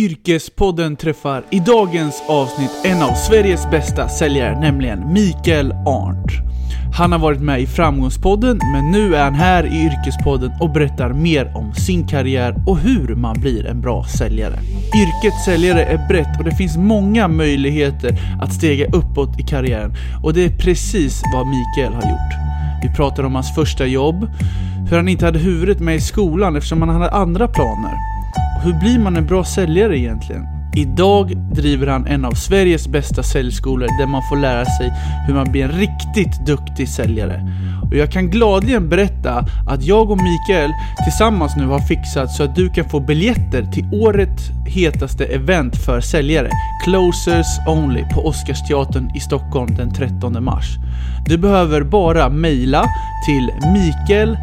Yrkespodden träffar i dagens avsnitt en av Sveriges bästa säljare, nämligen Mikael Arndt. Han har varit med i Framgångspodden, men nu är han här i Yrkespodden och berättar mer om sin karriär och hur man blir en bra säljare. Yrket säljare är brett och det finns många möjligheter att stega uppåt i karriären och det är precis vad Mikael har gjort. Vi pratar om hans första jobb, hur han inte hade huvudet med i skolan eftersom han hade andra planer. Hur blir man en bra säljare egentligen? Idag driver han en av Sveriges bästa säljskolor där man får lära sig hur man blir en riktigt duktig säljare. Och jag kan gladeligen berätta att jag och Mikael tillsammans nu har fixat så att du kan få biljetter till årets hetaste event för säljare, Closers Only, på Oscarsteatern i Stockholm den 13 mars. Du behöver bara mejla till mikael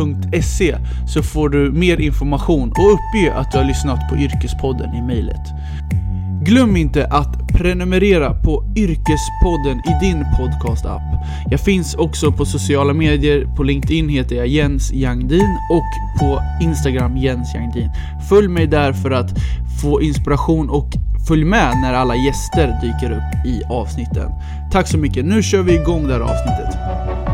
yrkespodden.se så får du mer information och uppge att du har lyssnat på Yrkespodden i mejlet. Glöm inte att prenumerera på Yrkespodden i din podcastapp. Jag finns också på sociala medier. På LinkedIn heter jag Jens Jangdin och på Instagram Jens Jangdin. Följ mig där för att få inspiration och följ med när alla gäster dyker upp i avsnitten. Tack så mycket. Nu kör vi igång det här avsnittet.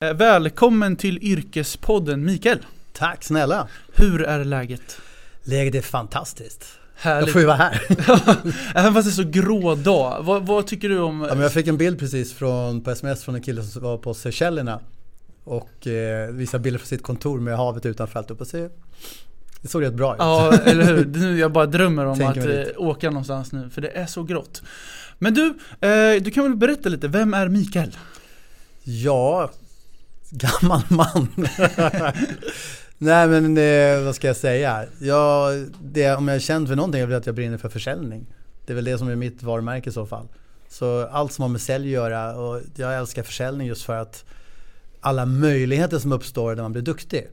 Välkommen till Yrkespodden Mikael. Tack snälla. Hur är läget? Läget är fantastiskt. Härligt. Jag får ju vara här. Även fast det är så grå dag. Vad, vad tycker du om... Ja, men jag fick en bild precis från, på sms från en kille som var på Seychellerna. Och eh, visade bilder från sitt kontor med havet utanför allt upp och se. Det såg rätt bra ut. Ja, eller hur? Nu jag bara drömmer om Tänker att eh, lite. åka någonstans nu, för det är så grått. Men du, eh, du kan väl berätta lite, vem är Mikael? Ja, gammal man. Nej men eh, vad ska jag säga? Ja, det, om jag är känd för någonting är väl att jag brinner för försäljning. Det är väl det som är mitt varumärke i så fall. Så allt som har med sälj att göra och jag älskar försäljning just för att alla möjligheter som uppstår när man blir duktig.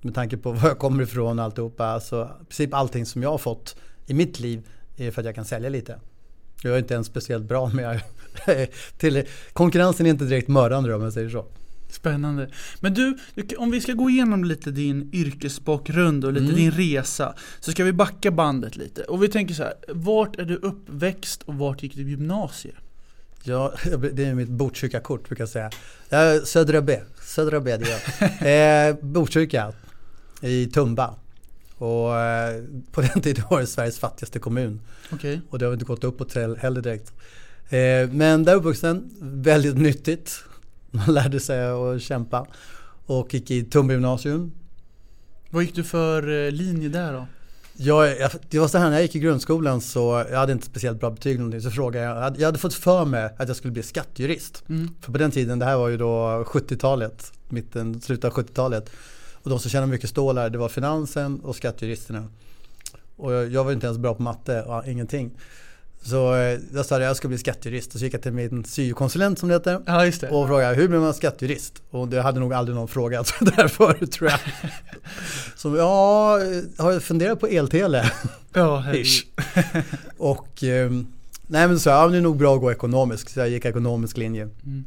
Med tanke på var jag kommer ifrån och alltihopa. Så i princip allting som jag har fått i mitt liv är för att jag kan sälja lite. Jag är inte ens speciellt bra men jag till, konkurrensen är inte direkt mördande om jag säger så. Spännande. Men du, om vi ska gå igenom lite din yrkesbakgrund och lite Mm. din resa Så ska vi backa bandet lite. Och vi tänker så här, vart är du uppväxt och vart gick du gymnasiet? Ja, det är mitt Botkyrka-kort brukar jag säga. Södra B, Södra B det är jag. eh, Botkyrka i Tumba. Och eh, på den tiden var det Sveriges fattigaste kommun. Okej. Och det har inte gått uppåt heller direkt. Eh, men där uppvuxen, väldigt nyttigt. Man lärde sig att kämpa. Och gick i Tumba gymnasium. Vad gick du för eh, linje där då? Jag, jag, det var så här när jag gick i grundskolan så jag hade inte speciellt bra betyg någonting. Så frågade jag, jag hade, fått för mig att jag skulle bli skattejurist. Mm. För på den tiden, det här var ju då 70-talet, mitten, slutet av 70-talet. Och de som tjänade mycket stålar, det var finansen och skattejuristerna. Och jag, jag var inte ens bra på matte, och ingenting. Så eh, jag sa att jag ska bli skattejurist och så gick jag till min syokonsulent som det heter. Ja, det. Och frågade hur blir man skattejurist? Och det hade nog aldrig någon frågat det där förut tror jag. Så ja, har jag funderat på eltele? ja. Ish. Och eh, nej men så ja, det är nog bra att gå ekonomisk. Så jag gick ekonomisk linje. Mm.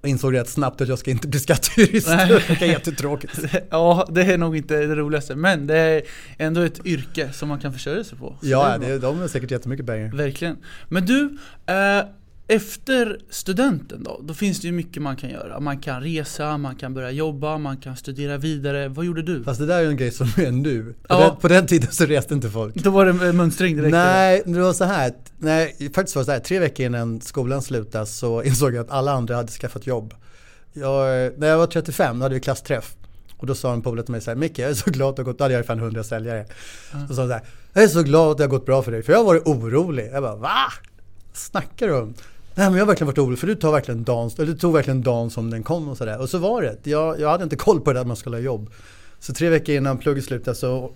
Och insåg rätt snabbt att jag ska inte bli skattejurist. Det verkar jättetråkigt. Ja, det är nog inte det roligaste, men det är ändå ett yrke som man kan försörja sig på. Så Ja, är det, de har säkert jättemycket pengar. Verkligen. Men du, eh, efter studenten då, då finns det ju mycket man kan göra. Man kan resa, man kan börja jobba, man kan studera vidare. Vad gjorde du? Fast det där är en grej som är nu. På, Ja. den, på den tiden så reste inte folk. Då var det mönstring direkt? Nej, det var så här. Nej, faktiskt var det så här. Tre veckor innan skolan slutade så insåg jag att alla andra hade skaffat jobb. Jag, när jag var 35 då hade vi klassträff. Och då sa en polare till mig så här, Micke jag är så glad att det har gått, då hade jag fan 100 säljare. Då sa han så här, jag är så glad att det har gått bra för dig, för jag har varit orolig. Jag bara, va? Snackar du om? Nej men jag har verkligen varit orolig för du tar verkligen dagen, eller du tog verkligen dagen som den kom och sådär. Och så var det. Jag, jag hade inte koll på det där att man skulle ha jobb. Så tre veckor innan plugget slutade så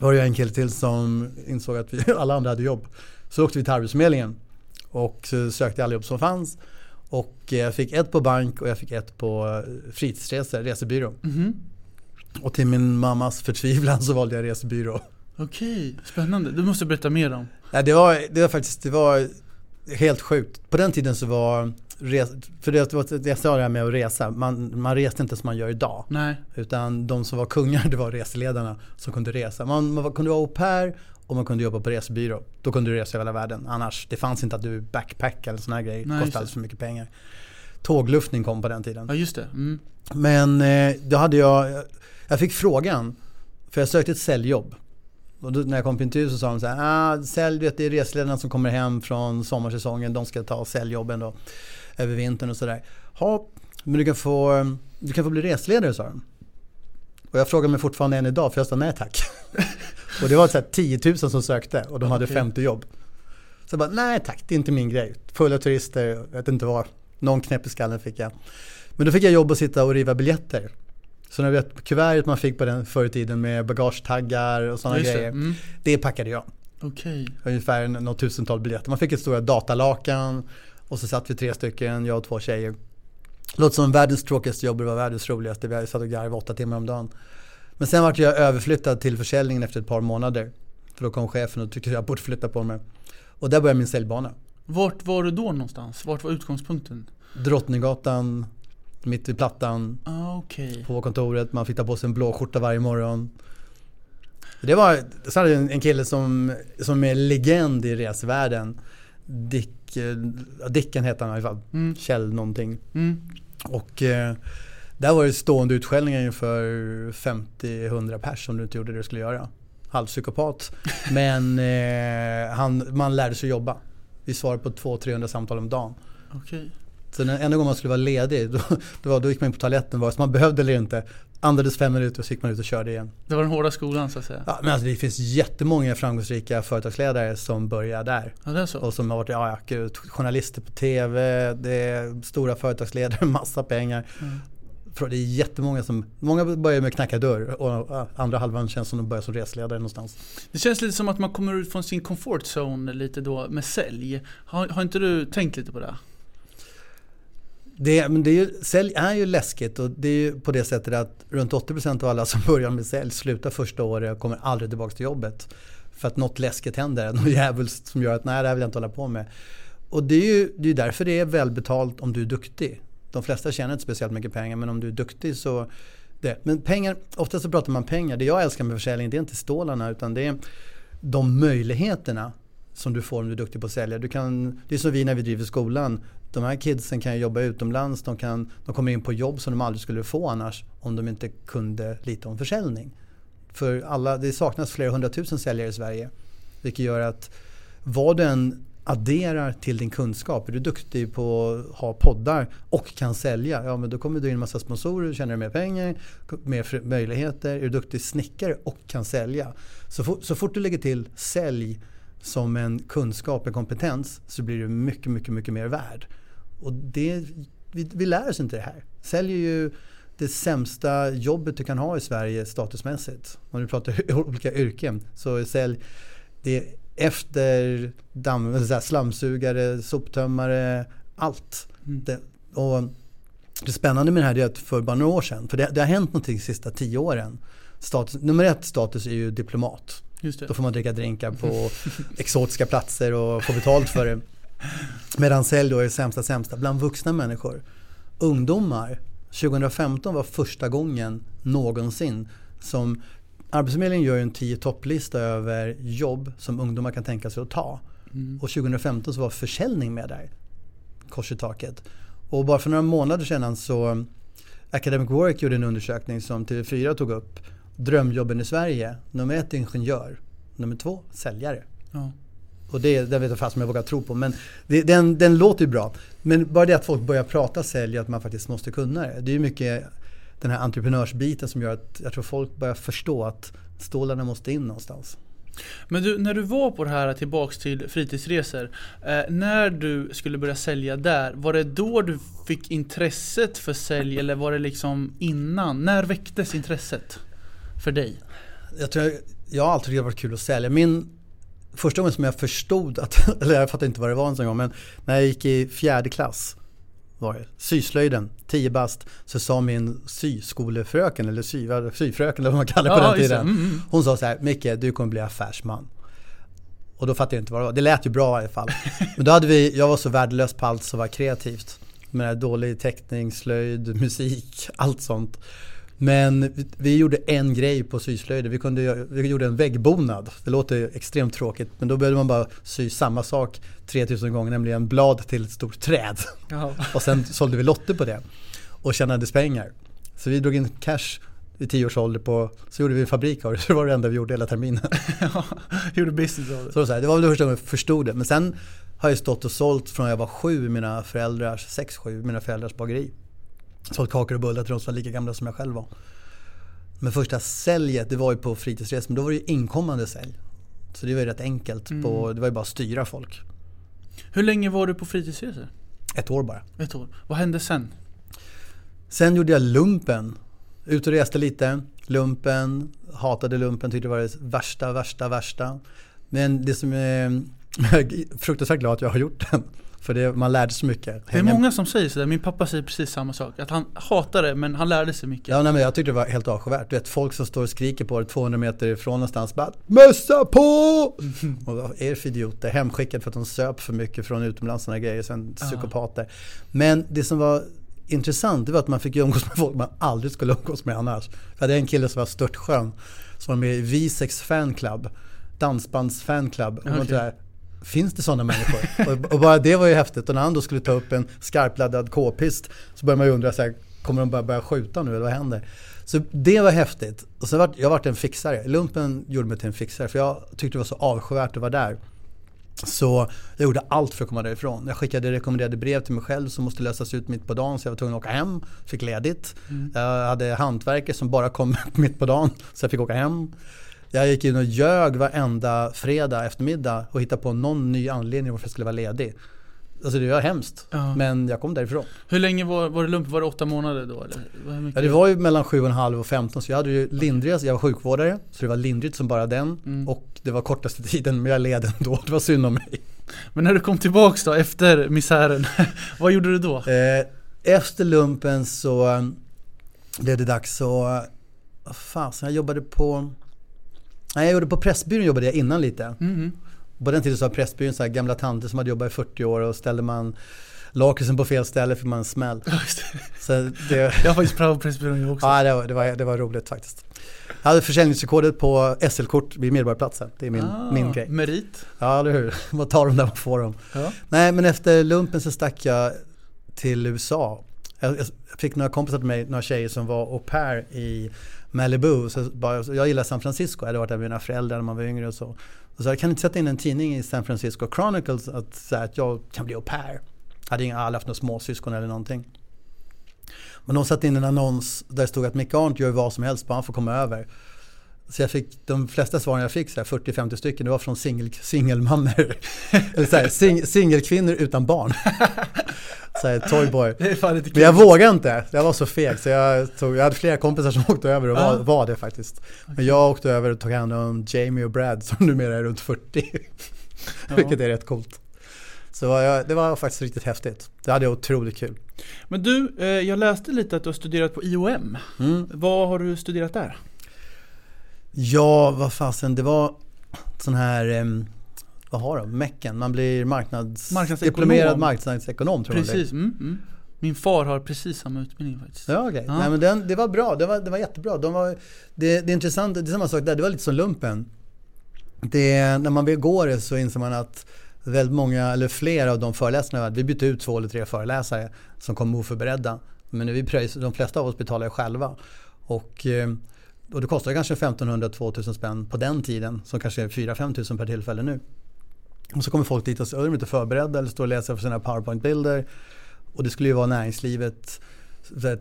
var det en kille till som insåg att vi, alla andra hade jobb. Så åkte vi till Arbetsförmedlingen och sökte alla jobb som fanns. Och jag fick ett på bank och jag fick ett på eh, fritidsresor, resebyrå. Mhm. Och till min mammas förtvivlan så valde jag resebyrå. Okej, spännande. Du måste berätta mer om. Ja, det, var, det var faktiskt det var helt sjukt. På den tiden så var för det jag sa det här med att resa, man, man reste inte som man gör idag. Nej. Utan de som var kungar det var reseledarna som kunde resa. Man, man kunde vara au pair och man kunde jobba på resebyrå. Då kunde du resa över hela världen. Annars, det fanns inte att du backpack eller sådana grejer. Det kostade alldeles för mycket pengar. Tågluftning kom på den tiden. Ja just det. Mm. Men eh, då hade jag, jag fick frågan, för jag sökte ett säljjobb. Och då, när jag kom på intervju så sa de så här, ah, sälj, vet, det är reseledarna som kommer hem från sommarsäsongen, de ska ta säljjobben då över vintern och sådär. Ja, men du kan, få, du kan få bli resledare sa de. Och jag frågar mig fortfarande än idag för jag sa nej tack. och det var så här 10 000 som sökte och de hade 50 jobb. Så jag bara, nej tack, det är inte min grej. Fulla turister, jag vet inte vad. Någon knäpp i skallen fick jag. Men då fick jag jobb att sitta och riva biljetter. Så när vet kuvertet man fick på den förr i tiden med bagagetaggar och sådana grejer. Det. Mm. det packade jag. Okay. Ungefär något tusental biljetter. Man fick ett stora datalakan och så satt vi tre stycken, jag och två tjejer. Låter som världens tråkigaste jobb, det var världens roligaste. Vi satt och garvade åtta timmar om dagen. Men sen vart jag överflyttad till försäljningen efter ett par månader. För då kom chefen och tyckte jag borde flytta på mig. Och där började min säljbana. Vart var du då någonstans? Vart var utgångspunkten? Drottninggatan, mitt i Plattan. Ah, okay. På kontoret, man fick ta på sig en blå skjorta varje morgon. Det var så hade en kille som, som är legend i resvärlden. Dick, eh, Dicken heter han i alla fall. Mm. Kjell någonting. Mm. Och eh, där var det stående utskällningar inför 50-100 pers som du inte gjorde det du skulle göra. Halvpsykopat. Men eh, han, man lärde sig jobba. Vi svarade på 200-300 samtal om dagen. Okay. Så den enda gången man skulle vara ledig, då, då, då gick man in på toaletten vare sig man behövde eller inte. Andades fem minuter och så gick man ut och körde igen. Det var den hårda skolan så att säga? Ja, men alltså, det finns jättemånga framgångsrika företagsledare som börjar där. Ja, det är så? Och som har varit, ja, ja journalister på TV, det är stora företagsledare, massa pengar. Mm. Det är jättemånga som, många börjar med att knacka dörr och andra halvan känns som de börjar som resledare någonstans. Det känns lite som att man kommer ut från sin comfort zone lite då med sälj. Har, har inte du tänkt lite på det? Det, men det är ju, sälj är ju läskigt och det är ju på det sättet att runt 80% av alla som börjar med sälj slutar första året och kommer aldrig tillbaka till jobbet. För att något läskigt händer, något djävulskt som gör att nej det här vill jag inte hålla på med. Och det är ju det är därför det är välbetalt om du är duktig. De flesta tjänar inte speciellt mycket pengar men om du är duktig så det. Men pengar, ofta så pratar man pengar. Det jag älskar med försäljning det är inte stålarna utan det är de möjligheterna som du får om du är duktig på att sälja. Du kan, det är som vi när vi driver skolan. De här kidsen kan jobba utomlands, de, kan, de kommer in på jobb som de aldrig skulle få annars om de inte kunde lite om försäljning. För alla, det saknas flera hundratusen säljare i Sverige. Vilket gör att vad du än adderar till din kunskap. Är du duktig på att ha poddar och kan sälja, ja men då kommer du in en massa sponsorer, tjänar mer pengar, mer möjligheter. Är du duktig snickare och kan sälja. Så, for, så fort du lägger till sälj som en kunskap, en kompetens så blir du mycket, mycket, mycket mer värd. Och det, vi, vi lär oss inte det här. Säljer ju det sämsta jobbet du kan ha i Sverige statusmässigt. Om du pratar olika yrken så är sälj det efter damm, så slamsugare, soptömmare, allt. Mm. Det, och det spännande med det här är att för bara några år sedan, för det, det har hänt någonting de sista tio åren. Status, nummer ett status är ju diplomat. Då får man dricka drinkar på exotiska platser och få betalt för det. Medan sälj då är sämsta sämsta bland vuxna människor. Ungdomar, 2015 var första gången någonsin som Arbetsförmedlingen gör en 10 topplista över jobb som ungdomar kan tänka sig att ta. Mm. Och 2015 så var försäljning med där. Kors i taket. Och bara för några månader sedan så Academic Work gjorde en undersökning som TV4 tog upp. Drömjobben i Sverige. Nummer ett ingenjör. Nummer två säljare. Ja. Och det, det vet jag fast om jag vågar tro på. Men det, den, den låter ju bra. Men bara det att folk börjar prata sälj, att man faktiskt måste kunna det. Det är ju mycket den här entreprenörsbiten som gör att jag tror folk börjar förstå att stålarna måste in någonstans. Men du, när du var på det här tillbaks till fritidsresor. Eh, när du skulle börja sälja där, var det då du fick intresset för sälj eller var det liksom innan? När väcktes intresset för dig? Jag, tror jag, jag har alltid tyckt det varit kul att sälja. Min första gången som jag förstod att, eller jag fattar inte vad det var en sån gång, men när jag gick i fjärde klass var det, syslöjden, 10 bast, så sa min syskolefröken eller sy, syfröken eller vad man kallar det på Ja, den tiden. Mm, mm. Hon sa så här, Micke du kommer bli affärsman. Och då fattade jag inte vad det var. Det lät ju bra i alla fall. Men då hade vi, jag var så värdelös på allt som var kreativt. Med dålig teckning, slöjd, musik, allt sånt. Men vi, vi gjorde en grej på syslöjden. Vi, kunde, vi gjorde en väggbonad. Det låter extremt tråkigt. Men då behövde man bara sy samma sak 3000 gånger. Nämligen blad till ett stort träd. Och sen sålde vi lotter på det. Och tjänade pengar. Så vi drog in cash i tio års ålder på, så gjorde vi en fabrik av det. Så det var det enda vi gjorde hela terminen. Gjorde business av det. Så det, var så här, det var väl det första gången jag förstod det. Men sen har jag stått och sålt från jag var sju mina föräldrars, sex, sju, mina föräldrars bageri. Sålt kakor och bullar till de som var lika gamla som jag själv var. Men första säljet, det var ju på fritidsresor, men då var det ju inkommande sälj. Så det var ju rätt enkelt. På, det var ju bara att styra folk. Hur länge var du på fritidsresor? Ett år bara. Ett år. Vad hände sen? Sen gjorde jag lumpen. Ut och reste lite. Lumpen, hatade lumpen, tyckte det var det värsta, värsta, värsta. Men det som är jag är fruktansvärt glad att jag har gjort den. För det, man lärde sig mycket. Det är många som säger sådär, min pappa säger precis samma sak. Att han hatar det men han lärde sig mycket. Ja, nej, men jag tyckte det var helt avskyvärt. Du vet folk som står och skriker på det 200 meter ifrån någonstans bara Mössa på! och vad är det för idioter? Hemskickade för att de söp för mycket från utomlands sådana grejer. Sen psykopater. Men det som var intressant det var att man fick umgås med folk man aldrig skulle umgås med annars. Jag hade en kille som var störtskön. Som var med i Visex fanclub. Dansbands fanclub. Och man Okej. sådär, Finns det sådana människor? och, och bara det var ju häftigt. Och när han då skulle ta upp en skarpladdad k-pist så började man ju undra så här, kommer de bara börja skjuta nu eller vad händer? Så det var häftigt. Och sen vart jag vart en fixare. Lumpen gjorde mig till en fixare för jag tyckte det var så avskyvärt att vara där. Så jag gjorde allt för att komma därifrån. Jag skickade rekommenderade brev till mig själv som måste lösas ut mitt på dagen så jag var tvungen att åka hem. Fick ledigt. Jag hade hantverkare som bara kom mitt på dagen så jag fick åka hem. Jag gick in och ljög varenda fredag eftermiddag och hittade på någon ny anledning varför jag skulle vara ledig. Alltså det var hemskt. Ja. Men jag kom därifrån. Hur länge var, var det lumpen? Var det åtta månader då eller? Ja, det var ju mellan 7,5 och 15 så jag hade ju lindrigast, jag var sjukvårdare så det var lindrigt som bara den Mm. och det var kortaste tiden men jag led ändå, det var synd om mig. Men när du kom tillbaks då efter misären, vad gjorde du då? Eh, efter lumpen så eh, blev det dags så, fasen, jag jobbade på, nej jag jobbade på Pressbyrån jobbade jag innan lite. Mhm. På den tiden så var Pressbyrån så här gamla tanter som hade jobbat i 40 år och ställde man lakritsen på fel ställe fick man en smäll. Ja, det. Jag har faktiskt prövat Pressbyrån jag också. ja, det, var, det, var, det var roligt faktiskt. Jag hade försäljningsrekordet på SL-kort vid Medborgarplatsen. Det är min, Ah, min grej. Merit. Ja, eller hur? Man tar dem där man får dem. Ja. Nej, men efter lumpen så stack jag till USA. Jag, jag fick några kompisar till mig, några tjejer som var au pair i Malibu. Så bara, jag gillar San Francisco, jag hade varit där med mina föräldrar när man var yngre och så. Och så jag kan inte sätta in en tidning i San Francisco Chronicles att, så här, att jag kan bli au pair. Jag hade inga, aldrig haft några småsyskon eller någonting. Men de satte in en annons där det stod att Mick Arndt gör vad som helst, bara han får komma över. Så jag fick, de flesta svaren jag fick, så här 40-50 stycken, det var från singel, singelmammor. Eller så här, sing, singelkvinnor utan barn. Så här, toyboy. Men jag vågade inte, jag var så feg så jag, tog, jag hade flera kompisar som åkte över och var, Ja. var det faktiskt. Men jag åkte över och tog hand om Jamie och Brad som numera är runt 40. Ja. Vilket är rätt coolt. Så jag, det var faktiskt riktigt häftigt. Det hade jag otroligt kul. Men du, eh, jag läste lite att du har studerat på IOM. Mm. Vad har du studerat där? Ja, vad fasen, det var sån här, vad har de, mecken, man blir marknads, Marknadsekonom. diplomerad marknadsekonom tror. Precis, mm, mm. Min far har precis samma utbildning faktiskt. Ja, okej. Ja. Nej, men den, det var bra, det var, det var jättebra. De var, det, det är intressant, det är samma sak där, det var lite som lumpen. Det, när man går det så inser man att väldigt många, eller flera av de föreläsarna vi bytte ut två eller tre föreläsare som kom oförberedda. Men vi pröjs, de flesta av oss betalar själva. Och, och det kostade kanske 1500-2000 spänn på den tiden, som kanske är 4-5 tusen per tillfälle nu. Och så kommer folk dit och så är de inte förberedda eller står och läser för sina powerpoint-bilder. Och det skulle ju vara näringslivet,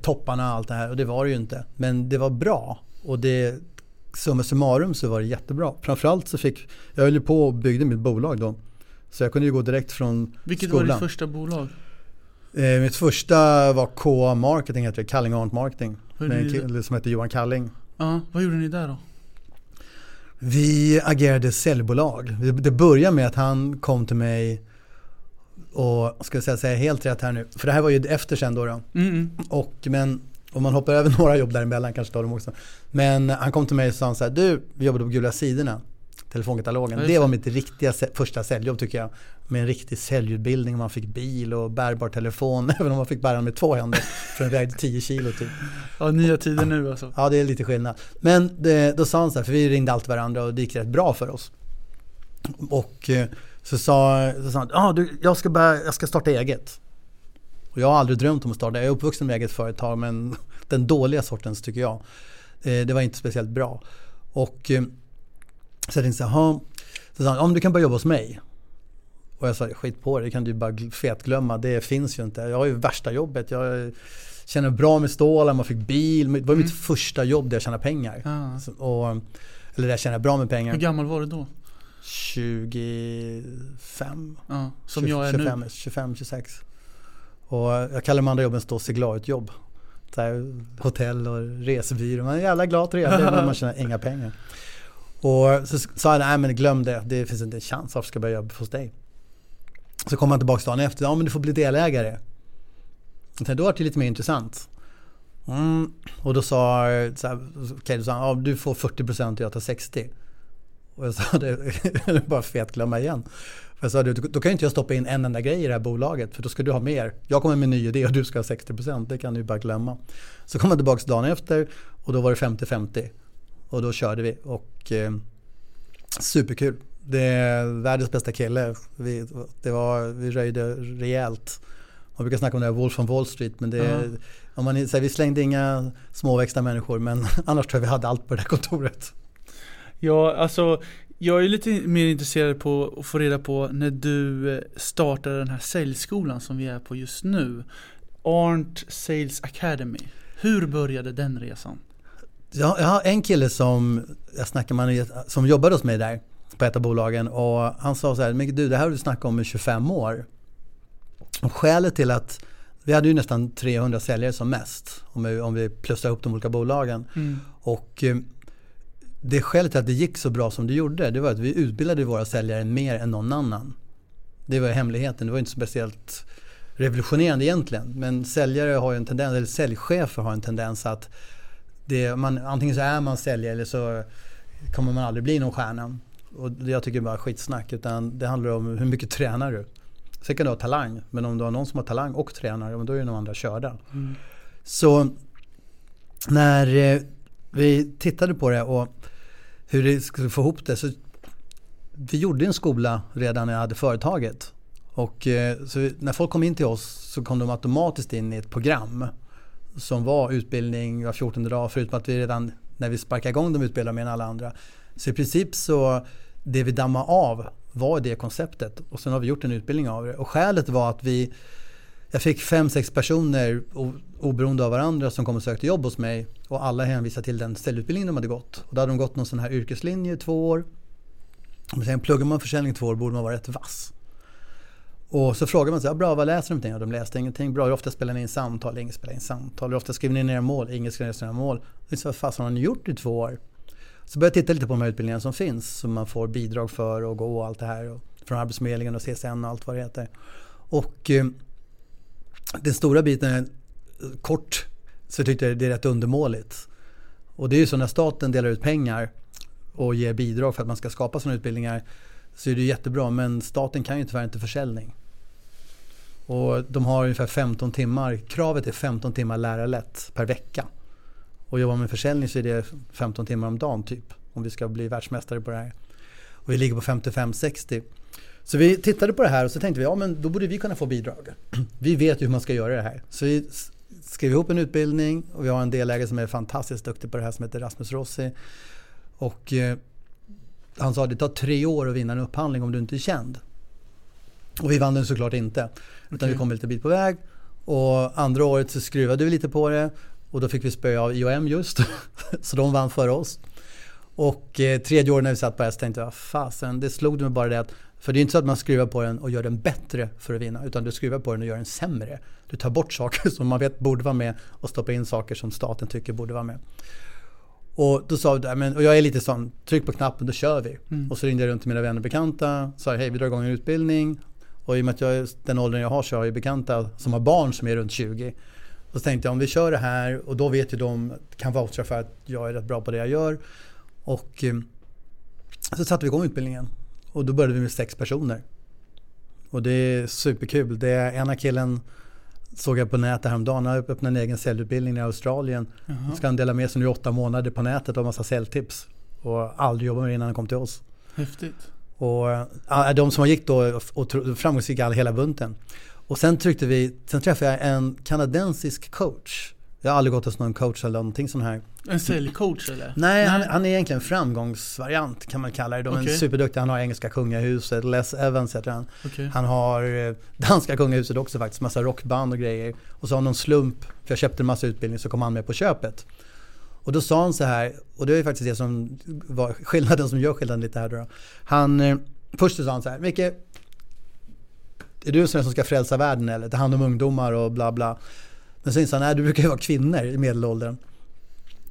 topparna och allt det här och det var det ju inte. Men det var bra och det summa summarum så var det jättebra. Framförallt så fick, jag höll ju på och byggde mitt bolag då. Så jag kunde ju gå direkt från Vilket skolan. var ditt första bolag? Eh, mitt första var KA Marketing, heter det, Kalling Arndt Marketing. Med en kille som heter Johan Kalling. Ja, vad gjorde ni där då? Vi agerade säljbolag. Det- började med att han kom till mig Och ska jag säga helt rätt här nu, för det här var ju efter sen då. då. Mm. Och, men om man hoppar över några jobb däremellan kanske tar dem också. Men han kom till mig och sa så här, du, vi jobbade på Gula Sidorna, telefonkatalogen. Det var mitt riktiga första säljjobb tycker jag. Med en riktig säljutbildning, man fick bil och bärbar telefon, även om man fick bära den med två händer. För den vägde 10 kilo typ. Ja, nya tider nu alltså. Ja, det är lite skillnad. Men det, då sa han så här, för vi ringde alltid varandra och det gick rätt bra för oss. Och eh, så sa, så sa han, ah, du, jag, ska börja, jag ska starta eget. Och jag har aldrig drömt om att starta, jag är uppvuxen med eget företag men den dåliga sortens tycker jag. Eh, det var inte speciellt bra. Och eh, så jag tänkte så här, så sa han, om du kan börja jobba hos mig. Och jag sa, skit på det, det kan du bara gl- fetglömma, det finns ju inte. Jag har ju värsta jobbet, jag känner bra med stålar, man fick bil. Det var mitt Mm. första jobb där jag tjänade pengar. Så- Och, eller där jag tjänade bra med Hur pengar. gammal var du då? 25. Ja, som jag är 25, nu. 25, 26. Och jag kallar de andra jobben stå sig glad jobb. Så här, hotell och resebyrå. Man är jävla glad och trevlig men man tjänar inga pengar. Och så sa jag, nej men glöm det. Det finns inte en chans. Varför ska jag börja jobba hos dig? Så kom han tillbaka dagen efter. Ja men du får bli delägare. Jag tänkte, då var det lite mer intressant. Mm. Och då sa så här, då sa han, ja, du får 40% och jag tar 60%. Och jag sa det, är bara fet glömma igen. För jag sa det, då kan ju inte jag stoppa in en enda grej i det här bolaget för då ska du ha mer. Jag kommer med en ny idé och du ska ha 60%, det kan du bara glömma. Så kom han tillbaka dagen efter och då var det 50-50. Och då körde vi och eh, superkul. Det är världens bästa kille. Vi, det var, vi röjde rejält. Man brukar snacka om det här Wolf on Wall Street men det, Ja. om man, så här, vi slängde inga småväxta människor men annars tror jag vi hade allt på det här kontoret. Ja, alltså jag är lite mer intresserad på att få reda på när du eh, startade den här säljskolan som vi är på just nu. Arnt Sales Academy. Hur började den resan? Jag, jag har en kille som jag snackar med, som jobbade hos mig där på ett av bolagen och han sa så här, men du det här har du snackat om i 25 år. Och skälet till att vi hade ju nästan 300 säljare som mest om vi, om vi plussar ihop de olika bolagen. Och eh, det skälet till att det gick så bra som det gjorde det var att vi utbildade våra säljare mer än någon annan. Det var hemligheten, det var inte speciellt revolutionerande egentligen. Men säljare har ju en tendens, eller säljchefer har en tendens att det, man, antingen så är man säljare eller så kommer man aldrig bli någon stjärna. Och jag tycker bara skitsnack. Utan det handlar om hur mycket tränar du. Sen kan du ha talang. Men om du har någon som har talang och tränar, då är ju de andra körda. Mm. Så när eh, vi tittade på det och hur vi skulle få ihop det. Så vi gjorde en skola redan när jag hade företaget. Och eh, så när folk kom in till oss så kom de automatiskt in i ett program som var utbildning var 14 dag förutom att vi redan när vi sparkade igång de utbildade mer än alla andra. Så i princip så det vi dammade av var det konceptet och sen har vi gjort en utbildning av det. Och skälet var att vi jag fick fem, sex personer oberoende av varandra som kom och sökte jobb hos mig och alla hänvisade till den ställutbildning de hade gått. Och då hade de gått någon sån här yrkeslinje i två år. Men sen pluggar man försäljning i två år borde man vara rätt vass. Och så frågar man sig, ja, bra vad läser de för någonting? Ja, de läste ingenting. Bra, hur ofta spelar ni in samtal? Ingen spelar in samtal. Hur ofta skriver ni ner mål? Ingen skriver ner sina mål. Så, vad fasen har ni gjort i två år? Så började jag titta lite på de här utbildningarna som finns som man får bidrag för och gå och allt det här. Och från Arbetsförmedlingen och CSN och allt vad det heter. Och eh, den stora biten är kort så tyckte jag det är rätt undermåligt. Och det är ju så när staten delar ut pengar och ger bidrag för att man ska skapa sådana utbildningar så är det jättebra men staten kan ju tyvärr inte försäljning. Och de har ungefär 15 timmar, kravet är 15 timmar lärarlätt per vecka. Och jobbar med försäljning så är det 15 timmar om dagen typ. Om vi ska bli världsmästare på det här. Och vi ligger på 55-60. Så vi tittade på det här och så tänkte vi, ja men då borde vi kunna få bidrag. Vi vet ju hur man ska göra det här. Så vi skrev ihop en utbildning och vi har en delägare som är fantastiskt duktig på det här som heter Rasmus Rossi. Och eh, han sa att det tar tre år att vinna en upphandling om du inte är känd. Och vi vann den såklart inte. Utan Okej. vi kom lite bit på väg. Och andra året så skruvade vi lite på det. Och då fick vi spö av IOM just. så de vann före oss. Och eh, tredje året när vi satt på S tänkte jag, fasen, det slog mig bara det att för det är inte så att man skruvar på den och gör den bättre för att vinna. Utan du skruvar på den och gör den sämre. Du tar bort saker som man vet borde vara med och stoppar in saker som staten tycker borde vara med. Och då sa vi, "Nej, men, och jag är lite sån, tryck på knappen, då kör vi. Mm. Och så ringde jag runt till mina vänner och bekanta, sa hej vi drar igång en utbildning. Och i och med att jag är den åldern jag har så har jag bekanta som har barn som är runt 20. Och så tänkte jag om vi kör det här och då vet ju de, kan voucha för att jag är rätt bra på det jag gör. Och eh, så satte vi igång utbildningen. Och då började vi med sex personer. Och det är superkul. Det är ena killen såg jag på nätet häromdagen. Han har öppnat en egen säljutbildning i Australien. Uh-huh. Ska han dela med sig nu i åtta månader på nätet och massa säljtips. Och aldrig jobbat med det innan han kom till oss. Häftigt. Och de som gick då och framgångsrika hela bunten. Och sen tryckte vi, sen träffade jag en kanadensisk coach. Jag har aldrig gått hos någon coach eller någonting sån här. En säljcoach eller? Nej. Han, han, är egentligen framgångsvariant kan man kalla det. De är okay. superduktiga. Han har engelska kungahuset, Les Evans heter han. Okay. Han har eh, danska kungahuset också faktiskt, massa rockband och grejer. Och så av någon slump, för jag köpte en massa utbildning, så kom han med på köpet. Och då sa han så här, och det är faktiskt det som var skillnaden som gör skillnaden lite här då. Han, eh, först så sa han så här, Micke, är du en sån som ska frälsa världen eller ta hand om ungdomar och bla bla. Men sen sa han, nej du brukar ju vara kvinnor i medelåldern.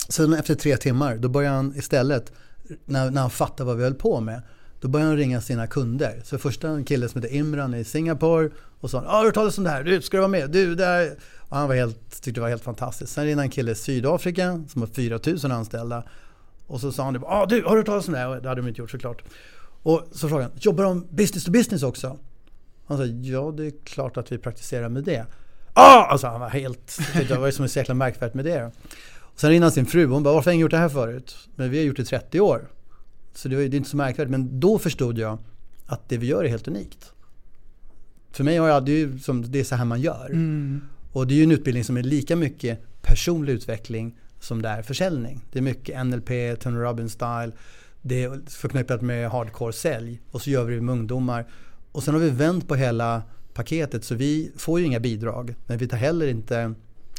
Sen efter tre timmar, då började han istället, när, när han fattade vad vi höll på med, då började han ringa sina kunder. Så första en kille som heter Imran i Singapore och sa har du hört talas om det här? Du, ska du vara med? Du, där. Och han var helt, tyckte det var helt fantastiskt. Sen ringde en kille i Sydafrika som har 4000 anställda. Och så sa han, typ, ah, du, har du hört talas om det här? Det hade de inte gjort såklart. Och så frågade han, jobbar de business to business också? Han sa, ja det är klart att vi praktiserar med det. Ah! Alltså han var helt, det var ju som en så jäkla märkvärdigt med det. Och sen ringde han sin fru, hon bara, varför har ingen gjort det här förut? Men vi har gjort det i 30 år. Så det, var, det är inte så märkvärdigt. Men då förstod jag att det vi gör är helt unikt. För mig har jag, det är, som, det är så här man gör. Mm. Och det är ju en utbildning som är lika mycket personlig utveckling som det är försäljning. Det är mycket NLP, Tony Robbins style. Det är förknippat med hardcore sälj. Och så gör vi det med ungdomar. Och sen har vi vänt på hela paketet så vi får ju inga bidrag. Men vi tar heller inte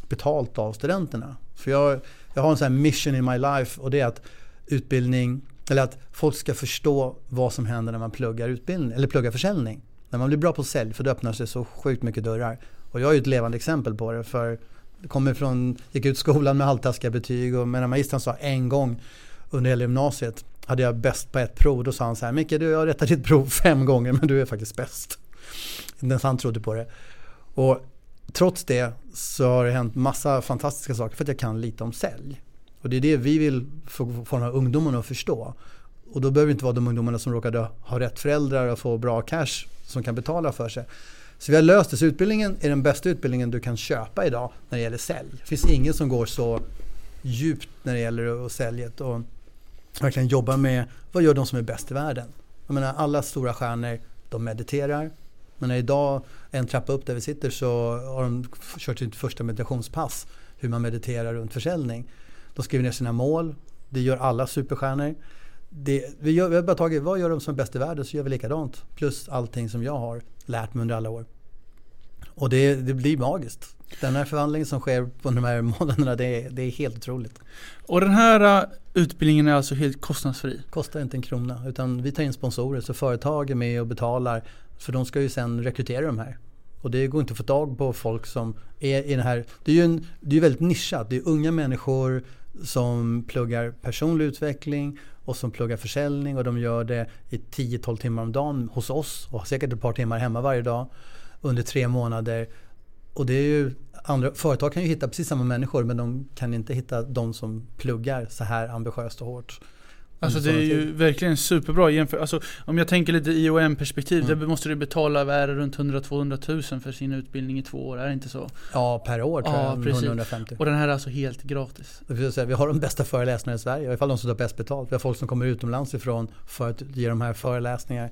betalt av studenterna. För jag, jag har en sån här mission in my life och det är att utbildning, eller att folk ska förstå vad som händer när man pluggar utbildning, eller pluggar försäljning. När man blir bra på sälj, för det öppnar sig så sjukt mycket dörrar. Och jag är ju ett levande exempel på det. För jag kommer från, gick ut skolan med halvtaskiga betyg och medan magistern sa en gång under hela gymnasiet hade jag bäst på ett prov. Då sa han så här, Micke du har rättat ditt prov fem gånger men du är faktiskt bäst. Inte ens han trodde på det. Och trots det så har det hänt massa fantastiska saker för att jag kan lite om sälj. Och det är det vi vill få, få de här ungdomarna att förstå. Och då behöver det inte vara de ungdomarna som råkade ha rätt föräldrar och få bra cash som kan betala för sig. Så vi har löst det. Så utbildningen är den bästa utbildningen du kan köpa idag när det gäller sälj. Det finns ingen som går så djupt när det gäller säljet och verkligen jobba med vad gör de som är bäst i världen. Jag menar alla stora stjärnor, de mediterar. Men idag, en trappa upp där vi sitter, så har de kört sitt första meditationspass. Hur man mediterar runt försäljning. De skriver ner sina mål. Det gör alla superstjärnor. Det, vi, gör, vi har bara tagit, vad gör de som är bäst i världen så gör vi likadant. Plus allting som jag har lärt mig under alla år. Och det, det blir magiskt. Den här förvandlingen som sker på de här månaderna, det är, det är helt otroligt. Och den här uh, utbildningen är alltså helt kostnadsfri? Kostar inte en krona, utan vi tar in sponsorer så företag är med och betalar. För de ska ju sen rekrytera de här. Och det går inte att få tag på folk som är i den här... Det är ju en, det är väldigt nischat. Det är unga människor som pluggar personlig utveckling och som pluggar försäljning och de gör det i 10-12 timmar om dagen hos oss och säkert ett par timmar hemma varje dag under tre månader. Och det är ju andra, företag kan ju hitta precis samma människor men de kan inte hitta de som pluggar så här ambitiöst och hårt. Alltså det är ju verkligen superbra jämfört. Alltså, om jag tänker lite IOM-perspektiv, mm. där måste du betala vad är det, runt 100-200 tusen för sin utbildning i två år, är det inte så? Ja, per år tror ja, jag. Precis. 150. Och den här är alltså helt gratis? Vi har de bästa föreläsarna i Sverige, i alla fall de som tar bäst betalt. Vi har folk som kommer utomlands ifrån för att ge de här föreläsningar.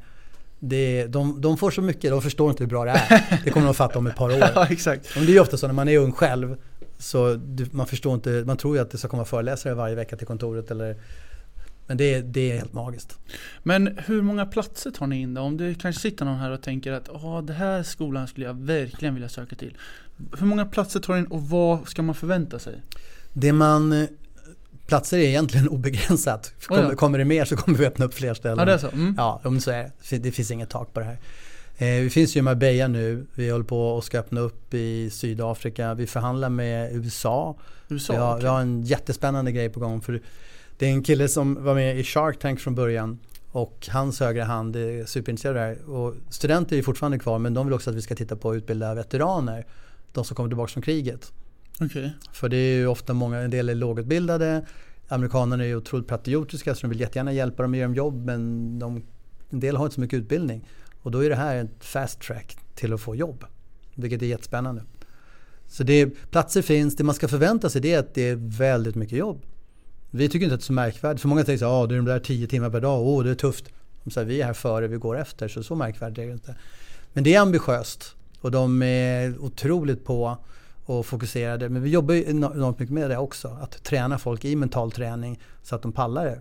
Det, de, de får så mycket, de förstår inte hur bra det är. Det kommer de att fatta om ett par år. ja, exakt. Men det är ju ofta så när man är ung själv. Så man förstår inte, man tror ju att det ska komma föreläsare varje vecka till kontoret eller men det, det är helt magiskt. Men hur många platser tar ni in då? Om det kanske sitter någon här och tänker att oh, det här skolan skulle jag verkligen vilja söka till. Hur många platser tar ni in och vad ska man förvänta sig? Det man Platser är egentligen obegränsat. Kommer, oh ja. kommer det mer så kommer vi öppna upp fler ställen. Ja, det är så? Mm. Ja, om så är det. Det finns inget tak på det här. Eh, vi finns ju i Marbella nu. Vi håller på och ska öppna upp i Sydafrika. Vi förhandlar med USA. USA vi, har, okay. vi har en jättespännande grej på gång. För det är en kille som var med i Shark Tank från början. Och hans högra hand är superintresserad av det här. Och studenter är fortfarande kvar men de vill också att vi ska titta på att utbilda veteraner. De som kommer tillbaka från kriget. Okay. För det är ju ofta många, en del är lågutbildade. Amerikanerna är ju otroligt patriotiska så de vill jättegärna hjälpa dem och ge dem jobb men de, en del har inte så mycket utbildning. Och då är det här ett fast track till att få jobb. Vilket är jättespännande. Så det, platser finns, det man ska förvänta sig det är att det är väldigt mycket jobb. Vi tycker inte att det är så märkvärdigt. För många tänker att ah, det är de där 10 timmar per dag, åh oh, det är tufft. Så här, vi är här före, vi går efter, så så märkvärdigt är det inte. Men det är ambitiöst och de är otroligt på och fokuserade. Men vi jobbar ju enormt mycket med det också. Att träna folk i mental träning så att de pallar det.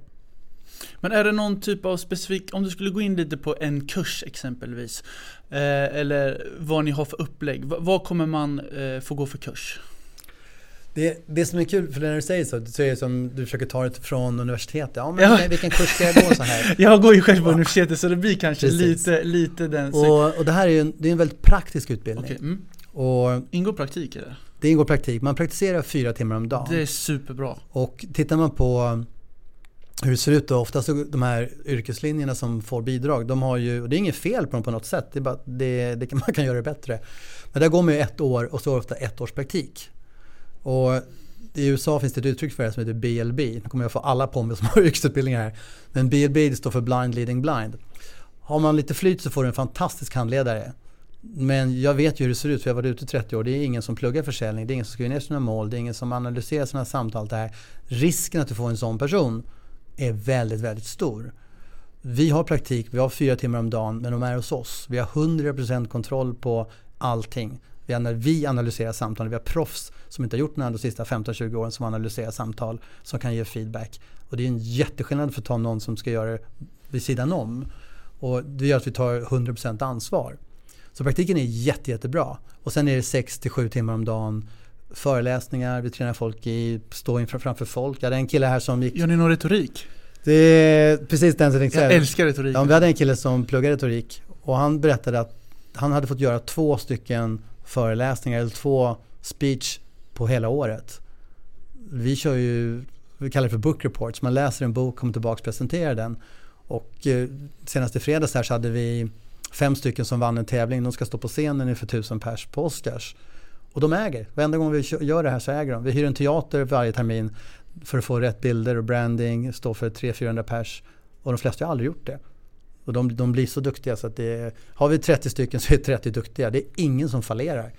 Men är det någon typ av specifik, om du skulle gå in lite på en kurs exempelvis. Eh, eller vad ni har för upplägg. Vad kommer man eh, få gå för kurs? Det, det som är kul, för när du säger så, så är det som du försöker ta det från universitetet. Ja, men ja. vilken kurs ska jag gå så här? jag går ju själv på universitetet så det blir kanske lite, lite den... Och, och det här är ju en, det är en väldigt praktisk utbildning. Okay, mm. Och ingår praktik i det? Det ingår praktik. Man praktiserar fyra timmar om dagen. Det är superbra. Och tittar man på hur det ser ut då, oftast de här yrkeslinjerna som får bidrag, de har ju, och det är inget fel på dem på något sätt, det är bara det, det man kan göra det bättre. Men där går man ju ett år och så ofta ett års praktik. Och i USA finns det ett uttryck för det som heter BLB. Nu kommer jag få alla på mig som har yrkesutbildningar här. Men BLB det står för Blind Leading Blind. Har man lite flyt så får du en fantastisk handledare. Men jag vet ju hur det ser ut för jag har varit ute i 30 år. Det är ingen som pluggar försäljning, det är ingen som skriver ner sina mål, det är ingen som analyserar sina samtal. Det här. Risken att du får en sån person är väldigt, väldigt stor. Vi har praktik, vi har fyra timmar om dagen, men de är hos oss. Vi har 100% kontroll på allting. Vi analyserar samtal, vi har proffs som inte har gjort något de sista 15-20 åren som analyserar samtal, som kan ge feedback. Och det är en jätteskillnad för att ta någon som ska göra det vid sidan om. Och det gör att vi tar 100% ansvar. Så praktiken är jätte, jättebra. Och sen är det 6-7 timmar om dagen föreläsningar, vi tränar folk i stå inför, framför folk. Jag hade en kille här som gick... Gör ni någon retorik? Det är precis den som jag Jag älskar retorik. Ja, vi hade en kille som pluggade retorik och han berättade att han hade fått göra två stycken föreläsningar eller två speech på hela året. Vi kör ju, vi kallar det för book reports. Man läser en bok, kommer tillbaka och presenterar den. Och eh, senast i fredags här så hade vi fem stycken som vann en tävling. De ska stå på scenen inför tusen pers på Oscars. Och de äger. Varenda gång vi gör det här så äger de. Vi hyr en teater varje termin för att få rätt bilder och branding, stå för 300-400 pers. Och de flesta har aldrig gjort det. Och de, de blir så duktiga så att det är, har vi 30 stycken så är 30 duktiga. Det är ingen som fallerar.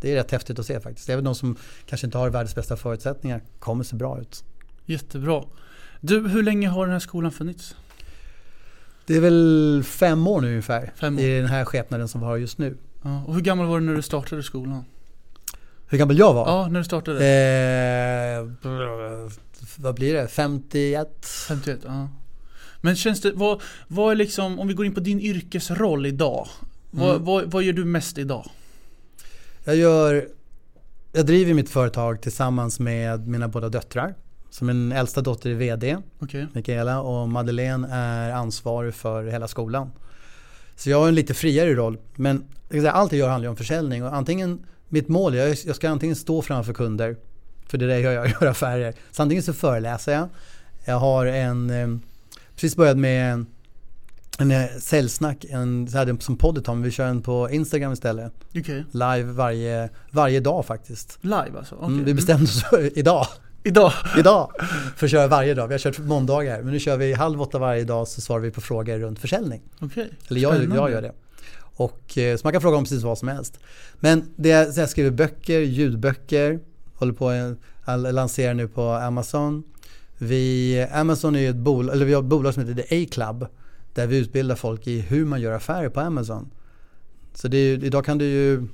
Det är rätt häftigt att se faktiskt. Även de som kanske inte har världens bästa förutsättningar kommer se bra ut. Jättebra. Du, hur länge har den här skolan funnits? Det är väl fem år nu ungefär. Fem år. I den här skepnaden som vi har just nu. Ja, och hur gammal var du när du startade skolan? Hur gammal jag var? Ja, när du startade. Eh, vad blir det? 51? 51, ja. Men känns det, vad, vad är liksom, om vi går in på din yrkesroll idag. Mm. Vad, vad, vad gör du mest idag? Jag gör, jag driver mitt företag tillsammans med mina båda döttrar. Så min äldsta dotter är VD, okay. Mikaela, och Madeleine är ansvarig för hela skolan. Så jag har en lite friare roll. Men allt jag gör handlar om försäljning. Och antingen, mitt mål är att jag ska antingen stå framför kunder, för det är det jag gör, jag gör affärer. Så antingen så föreläser jag. Jag har en eh, precis börjat med en, en eh, säljsnack, en, så här, som poddet men vi kör den på Instagram istället. Okay. Live varje, varje dag faktiskt. Live alltså? Okay. Mm, vi bestämde oss för idag. Idag? Idag! För köra varje dag. Vi har kört måndagar. Men nu kör vi halv åtta varje dag så svarar vi på frågor runt försäljning. Okay. Eller jag, jag gör det. Och, eh, så man kan fråga om precis vad som helst. Men det, jag skriver böcker, ljudböcker. Håller på att lansera nu på Amazon. Vi, Amazon är ju ett bolag, eller vi har ett bolag som heter The A-Club. Där vi utbildar folk i hur man gör affärer på Amazon. Så det är, idag kan du ju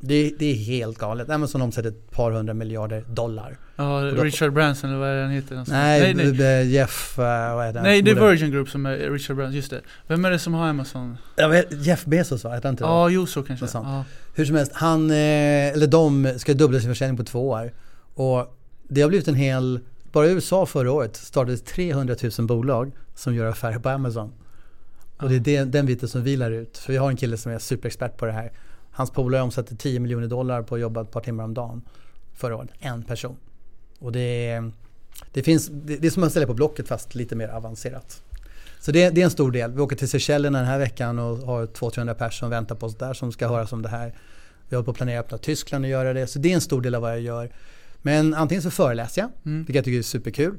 det, det, är helt galet. Amazon omsätter ett par hundra miljarder dollar. Ja, Richard Branson eller vad är det han heter? Nej, nej, nej. Jeff, uh, vad är det? Nej, det är Virgin Group som är Richard Branson, just det. Vem är det som har Amazon? Jag vet, Jeff Bezos va? Heter han inte? Ja, jo så kanske. Ja. Hur som helst, han, eh, eller de ska dubbla sin försäljning på två år. Och det har blivit en hel bara i USA förra året startades 300 000 bolag som gör affärer på Amazon. Och det är den biten som vi lär ut. För vi har en kille som är superexpert på det här. Hans polare omsatte 10 miljoner dollar på att jobba ett par timmar om dagen förra året. En person. Och det är, det finns, det är som att sälja på Blocket fast lite mer avancerat. Så det, det, är en stor del. Vi åker till Seychellerna den här veckan och har 200-300 personer som väntar på oss där som ska höra om det här. Vi håller på att planera att öppna Tyskland och göra det. Så det är en stor del av vad jag gör. Men antingen så föreläser jag, mm. vilket jag tycker är superkul.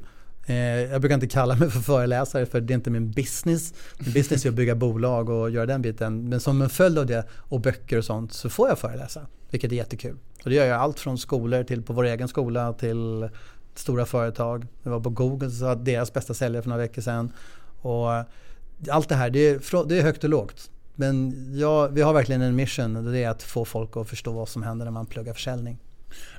Eh, jag brukar inte kalla mig för föreläsare för det är inte min business. Min business är att bygga bolag och göra den biten. Men som en följd av det och böcker och sånt så får jag föreläsa. Vilket är jättekul. Och det gör jag allt från skolor till på vår egen skola till stora företag. Jag var på Google så deras bästa säljare för några veckor sedan. Och allt det här, det är, det är högt och lågt. Men ja, vi har verkligen en mission och det är att få folk att förstå vad som händer när man pluggar försäljning.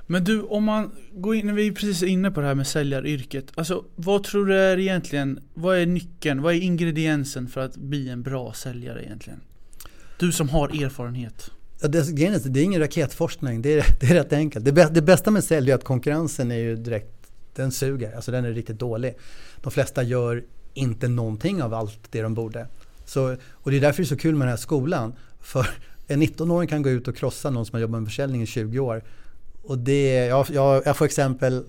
Men du, om man går in, vi är precis inne på det här med säljaryrket. Alltså, vad tror du är egentligen, vad är nyckeln, vad är ingrediensen för att bli en bra säljare egentligen? Du som har erfarenhet. Ja, det, det är ingen raketforskning, det är, det är rätt enkelt. Det, det bästa med sälj är att konkurrensen är ju direkt, den suger, alltså den är riktigt dålig. De flesta gör inte någonting av allt det de borde. Så, och det är därför det är så kul med den här skolan. För en 19-åring kan gå ut och krossa någon som har jobbat med försäljning i 20 år. Och det, jag, jag, jag får exempel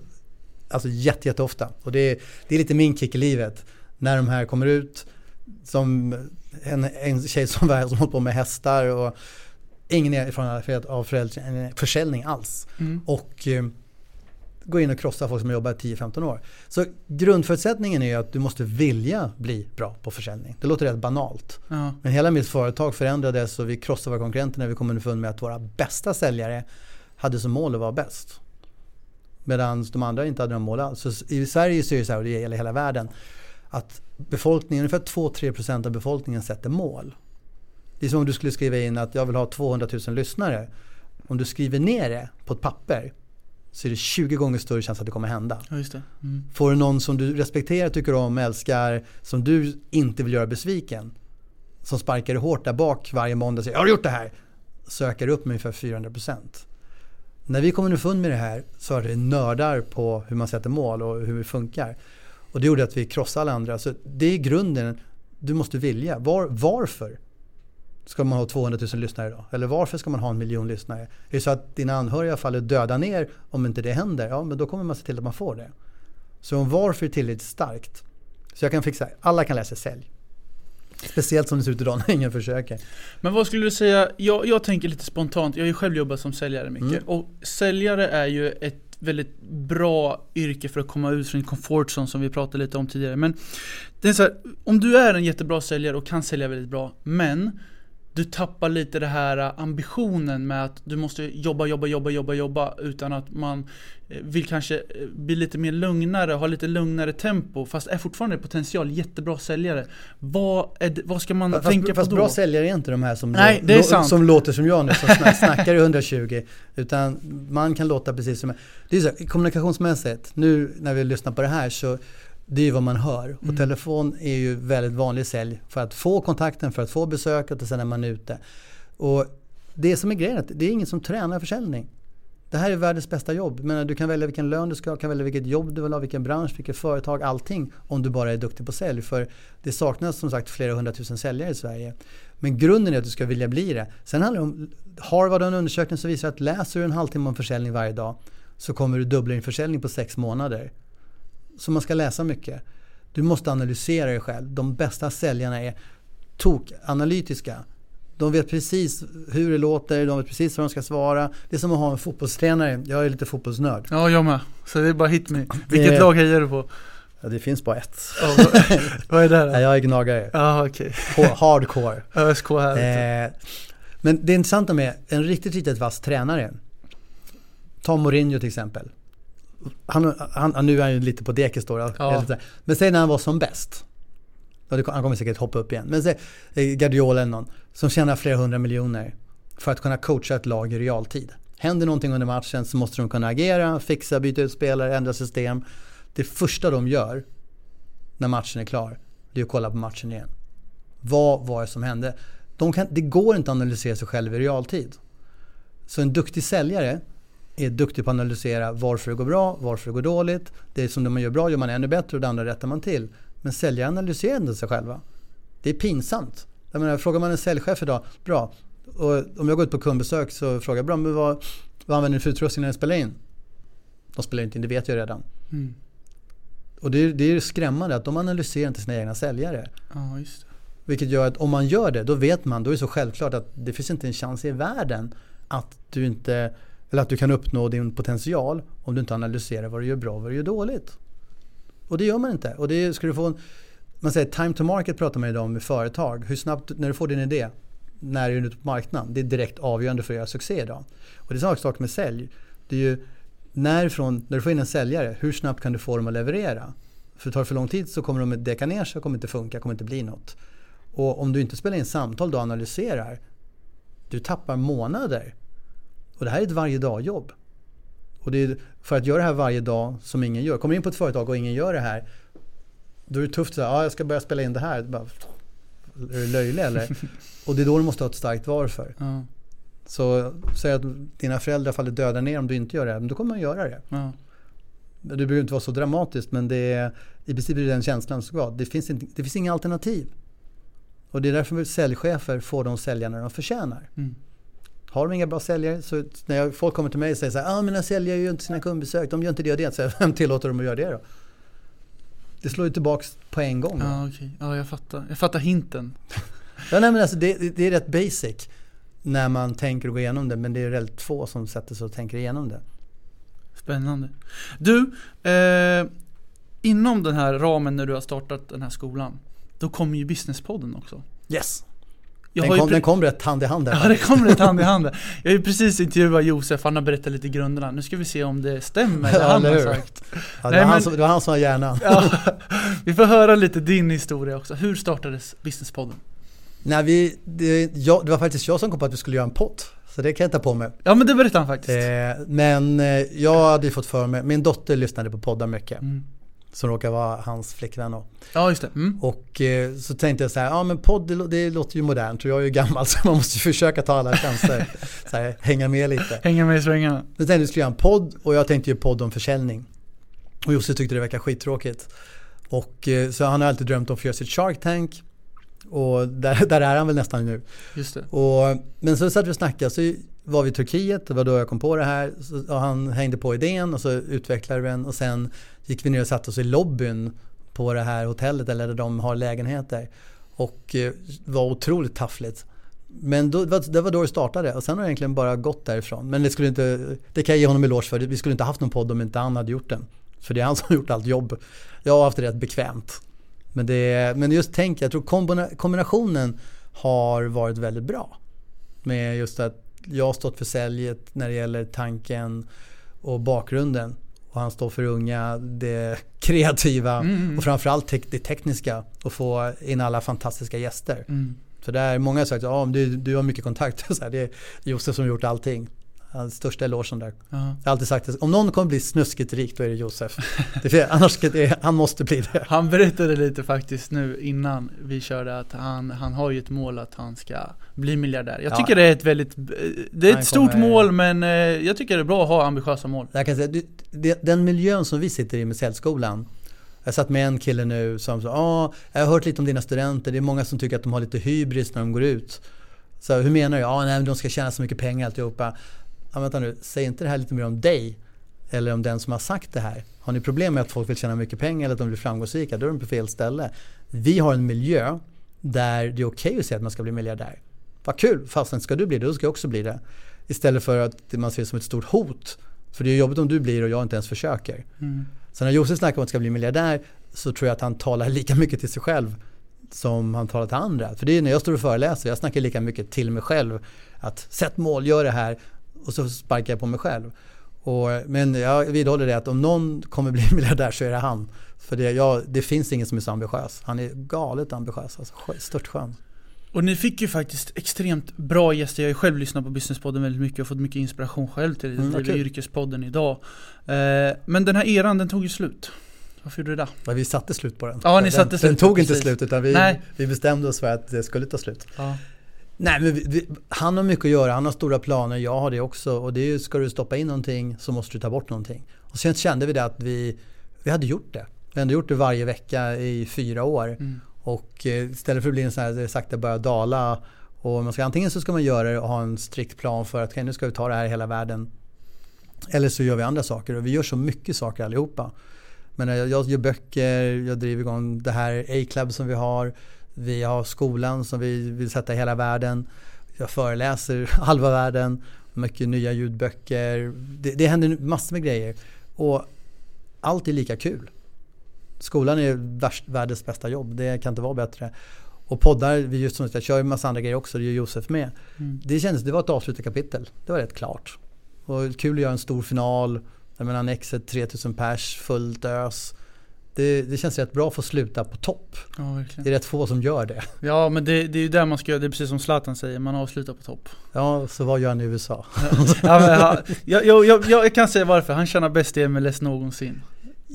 alltså jätte, jätteofta. Och det, det är lite min kick i livet. När de här kommer ut som en, en tjej som, var, som håller på med hästar och ingen erfarenhet av försäljning alls. Mm. Och eh, gå in och krossa folk som har jobbat 10-15 år. Så grundförutsättningen är att du måste vilja bli bra på försäljning. Det låter rätt banalt. Ja. Men hela mitt företag förändrades och vi krossade våra konkurrenter när vi kom underfund med att våra bästa säljare hade som mål att vara bäst. Medan de andra inte hade några mål alls. Så I Sverige så är det så här, och det gäller hela världen, att befolkningen, ungefär 2-3% av befolkningen sätter mål. Det är som om du skulle skriva in att jag vill ha 200 000 lyssnare. Om du skriver ner det på ett papper så är det 20 gånger större chans att det kommer hända. Ja, det. Mm. Får du någon som du respekterar, tycker om, älskar, som du inte vill göra besviken. Som sparkar dig hårt där bak varje måndag och säger har du gjort det här? Så ökar det upp med ungefär 400%. När vi kom underfund med det här så var det nördar på hur man sätter mål och hur det funkar. Och det gjorde att vi krossade alla andra. Så det är grunden, du måste vilja. Var, varför? ska man ha 200 000 lyssnare då? Eller varför ska man ha en miljon lyssnare? Är det så att dina anhöriga faller döda ner om inte det händer? Ja, men då kommer man se till att man får det. Så om varför är tillräckligt starkt. Så jag kan fixa, alla kan läsa sälj. Speciellt som det ser ut idag när ingen försöker. Men vad skulle du säga, jag, jag tänker lite spontant, jag har ju själv jobbat som säljare mycket. Mm. Och säljare är ju ett väldigt bra yrke för att komma ut från comfort zone som vi pratade lite om tidigare. Men det är så här, om du är en jättebra säljare och kan sälja väldigt bra, men du tappar lite det här äh, ambitionen med att du måste jobba, jobba, jobba, jobba, jobba utan att man eh, vill kanske eh, bli lite mer lugnare, ha lite lugnare tempo fast är fortfarande potential jättebra säljare. Vad, är, vad ska man fast, tänka fast på då? Fast bra säljare är inte de här som, Nej, det är sant. som låter som jag nu, som snackar i 120. Utan man kan låta precis som... Det är så, kommunikationsmässigt, nu när vi lyssnar på det här så det är ju vad man hör. Och mm. telefon är ju väldigt vanlig sälj för att få kontakten, för att få besöket och sen är man ute. Och det som är grejen är att det är ingen som tränar försäljning. Det här är världens bästa jobb. Men du kan välja vilken lön du ska ha, kan välja vilket jobb du vill ha, vilken bransch, vilket företag, allting. Om du bara är duktig på sälj. För det saknas som sagt flera hundratusen säljare i Sverige. Men grunden är att du ska vilja bli det. Sen handlar det om, Harvard har en undersökning som visar att läser du en halvtimme om försäljning varje dag så kommer du dubbla din försäljning på sex månader. Så man ska läsa mycket. Du måste analysera dig själv. De bästa säljarna är tok-analytiska. De vet precis hur det låter, de vet precis vad de ska svara. Det är som att ha en fotbollstränare. Jag är lite fotbollsnörd. Ja, jag med. Så det är bara hit me. Vilket det, lag hejar du på? Ja, det finns bara ett. Oh, vad är det då? jag är gnagare. Ah, okay. Hardcore. ÖSK här. Eh, men det intressanta med en riktigt, riktigt vass tränare. Ta Mourinho till exempel han, han, nu är han ju lite på dekis då. Ja. Men säg när han var som bäst. Han kommer säkert hoppa upp igen. Men säg eh, Guardiola eller någon som tjänar flera hundra miljoner för att kunna coacha ett lag i realtid. Händer någonting under matchen så måste de kunna agera, fixa, byta ut spelare, ändra system. Det första de gör när matchen är klar, det är att kolla på matchen igen. Vad var det som hände? De kan, det går inte att analysera sig själv i realtid. Så en duktig säljare är duktig på att analysera varför det går bra, varför det går dåligt. Det som man gör bra gör man ännu bättre och det andra rättar man till. Men säljare analyserar inte sig själva. Det är pinsamt. Jag menar, frågar man en säljchef idag, bra. Och om jag går ut på kundbesök så frågar jag, bra, men vad, vad använder ni för utrustning när ni spelar in? De spelar inte in, det vet jag redan. Mm. Och det är, det är skrämmande att de analyserar inte sina egna säljare. Ja, just det. Vilket gör att om man gör det, då vet man, då är det så självklart att det finns inte en chans i världen att du inte, eller att du kan uppnå din potential om du inte analyserar vad du gör bra och vad du gör dåligt. Och det gör man inte. Och det ska du få en, man säger time to market pratar man idag om i företag. Hur snabbt, när du får din idé, när är du ute på marknaden? Det är direkt avgörande för att göra succé idag. Och det är samma sak med sälj. Det är ju närifrån, när du får in en säljare, hur snabbt kan du få dem att leverera? För tar det för lång tid så kommer de att deka ner sig, kommer inte funka, kommer inte bli något. Och om du inte spelar in samtal och analyserar, du tappar månader. Och det här är ett varje dag-jobb. Och det är för att göra det här varje dag som ingen gör. Kommer in på ett företag och ingen gör det här, då är det tufft att säga, ah, jag ska börja spela in det här. Bara, är du löjlig eller? och det är då du måste ha ett starkt varför. Ja. Så säg att dina föräldrar faller döda ner om du inte gör det, men då kommer man göra det. Ja. Det behöver inte vara så dramatiskt men det är, i princip är det den känslan som ska. Det finns, inte, det finns inga alternativ. Och det är därför säljchefer får de säljarna de förtjänar. Mm. Har de inga bra säljare så när jag, folk kommer till mig och säger så här, ah, mina säljare gör inte sina kundbesök, de gör inte det och det. Så vem tillåter dem att göra det då? Det slår ju tillbaks på en gång. Ja, okej. Ja, jag fattar. Jag fattar hinten. Ja, nej, men alltså, det, det är rätt basic när man tänker och går igenom det men det är väldigt få som sätter sig och tänker igenom det. Spännande. Du, eh, inom den här ramen när du har startat den här skolan, då kommer ju businesspodden också. Yes! Den kom, den kom rätt hand i hand där. Ja, det kommer ett hand i hand. där. Jag har ju precis intervjuat Josef, han har berättat lite grunderna. Nu ska vi se om det stämmer det Ja, han har sagt. Ja, det, Nej, var han men- som, det var han som var hjärnan. Ja, vi får höra lite din historia också. Hur startades businesspodden? Nej, vi, det, jag, det var faktiskt jag som kom på att vi skulle göra en pott. Så det kan jag ta på mig. Ja men det berättade han faktiskt. Eh, men eh, jag hade ju fått för mig, min dotter lyssnade på poddar mycket. Mm. Som råkar vara hans flickvän då. Ja just det. Mm. Och eh, så tänkte jag så här, ja men podd det, det låter ju modernt och jag är ju gammal så man måste ju försöka ta alla chanser. så här, hänga med lite. Hänga med i svängarna. Jag tänkte vi skulle göra en podd och jag tänkte ju podd om försäljning. Och Josse tyckte det verkar skittråkigt. Och eh, så han har alltid drömt om att få göra sitt Shark Tank. Och där, där är han väl nästan nu. Just det. Och, men så satt vi och snackade så var vi i Turkiet, det var då jag kom på det här. Så, och han hängde på idén och så utvecklade vi den och sen gick vi ner och satte oss i lobbyn på det här hotellet eller där de har lägenheter. Och eh, var otroligt taffligt. Men då, det var- det var då det startade och sen har det egentligen bara gått därifrån. Men det skulle inte, det kan jag ge honom eloge för. Vi skulle inte haft någon podd om inte han hade gjort den. För det är han som har gjort allt jobb. Jag har haft det rätt bekvämt. Men, det, men just tänk, jag tror kombina- kombinationen har varit väldigt bra. Med just att jag har stått för säljet när det gäller tanken och bakgrunden. Och han står för unga, det kreativa Mm. och framförallt te- det tekniska. Och få in alla fantastiska gäster. Mm. För där många har sagt att ah, du, du har mycket kontakt. Så här, det är Josef som har gjort allting. Hans största elogen där. Ja. Jag har alltid sagt att om någon kommer bli snuskigt rik då är det Josef. Det är annars det, han måste bli det. Han berättade lite faktiskt nu innan vi körde att han, han har ju ett mål att han ska bli miljardär. Jag Ja. tycker det är ett väldigt, det är Han ett stort kommer- mål men eh, jag tycker det är bra att ha ambitiösa mål. Jag kan säga, den miljön som vi sitter i med säljskolan. Jag satt med en kille nu som sa, ah, jag har hört lite om dina studenter, det är många som tycker att de har lite hybris när de går ut. Så hur menar du? Ja, ah, nej, de ska tjäna så mycket pengar alltihopa. Ja, vänta nu, säg inte det här lite mer om dig? Eller om den som har sagt det här. Har ni problem med att folk vill tjäna mycket pengar eller att de blir framgångsrika, då är de på fel ställe. Vi har en miljö där det är okej att säga att man ska bli miljardär. Vad kul, fastän ska du bli det, då ska jag också bli det. Istället för att man ser det som ett stort hot. För det är jobbigt om du blir och jag inte ens försöker. Mm. Så när Josef snackar om att ska bli miljardär så tror jag att han talar lika mycket till sig själv som han talar till andra. För det är när jag står och föreläser, jag snackar lika mycket till mig själv. Att sätt mål, gör det här och så sparkar jag på mig själv. Och, men jag vidhåller det att om någon kommer bli miljardär så är det han. För det, jag, det finns ingen som är så ambitiös. Han är galet ambitiös, alltså skö- stört skön. Och ni fick ju faktiskt extremt bra gäster. Jag har ju själv lyssnat på Businesspodden väldigt mycket och fått mycket inspiration själv till Mm, kul. Yrkespodden idag. Eh, men den här eran den tog ju slut. Varför gjorde det det? Men vi satte slut på den. Ja, ni den, satte Den slut, tog inte slut utan vi, vi bestämde oss för att det skulle ta slut. Ja. Nej, men vi, vi, han har mycket att göra, han har stora planer, jag har det också. Och det är ju, ska du stoppa in någonting så måste du ta bort någonting. Och sen kände vi det att vi, vi hade gjort det. Vi hade gjort det varje vecka i fyra år. Mm. Och eh, istället för att bli en sån här sakta börja dala. Och man ska, antingen så ska man göra det och ha en strikt plan för att okay, nu ska vi ta det här i hela världen. Eller så gör vi andra saker och vi gör så mycket saker allihopa. Men jag, jag gör böcker, jag driver igång det här A-club som vi har. Vi har skolan som vi vill sätta i hela världen. Jag föreläser halva världen. Mycket nya ljudböcker. Det, det händer massor med grejer. Och allt är lika kul. Skolan är världens bästa jobb. Det kan inte vara bättre. Och poddar, vi just som jag kör en massa andra grejer också, det gör Josef med. Mm. Det kändes, det var ett avslutat kapitel. Det var rätt klart. Och kul att göra en stor final. Jag menar Annexet 3000 pers, fullt ös. Det, det, känns rätt bra att få sluta på topp. Ja, det är rätt få som gör det. Ja men det, det är ju där man ska göra, det är precis som Zlatan säger, man avslutar på topp. Ja, så vad gör han i USA? ja, men, han, jag, jag, jag, jag, kan säga varför, han tjänar bäst i MLS någonsin.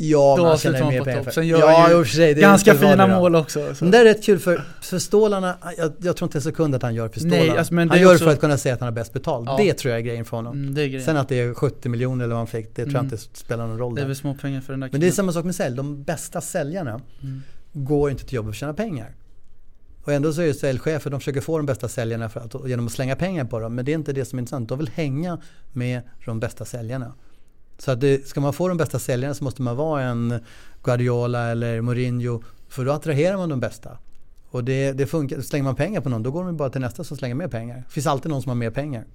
Ja, Då man tjänar mer pengar för. Sen gör ja, ju sig, ganska fina mål också. Så. Men det är rätt kul för, för Stålarna, jag, jag tror inte en sekund att han gör för Stålarna. Nej, alltså, han gör det för att kunna säga att han har bäst betalt. Ja. Det tror jag är grejen för honom. Mm, grejen. Sen att det är 70 miljoner eller vad han fick, det tror jag mm. inte spelar någon roll. Det är väl små pengar för den där Men det är samma sak med sälj. De bästa säljarna mm. går inte till jobbet för att tjäna pengar. Och ändå så är det säljchefer, de försöker få de bästa säljarna för att, genom att slänga pengar på dem. Men det är inte det som är intressant. De vill hänga med de bästa säljarna. Så att det, ska man få de bästa säljarna så måste man vara en Guardiola eller Mourinho. För då attraherar man de bästa. Och det, det funkar. Slänger man pengar på någon då går man bara till nästa som slänger mer pengar. Det finns alltid någon som har mer pengar.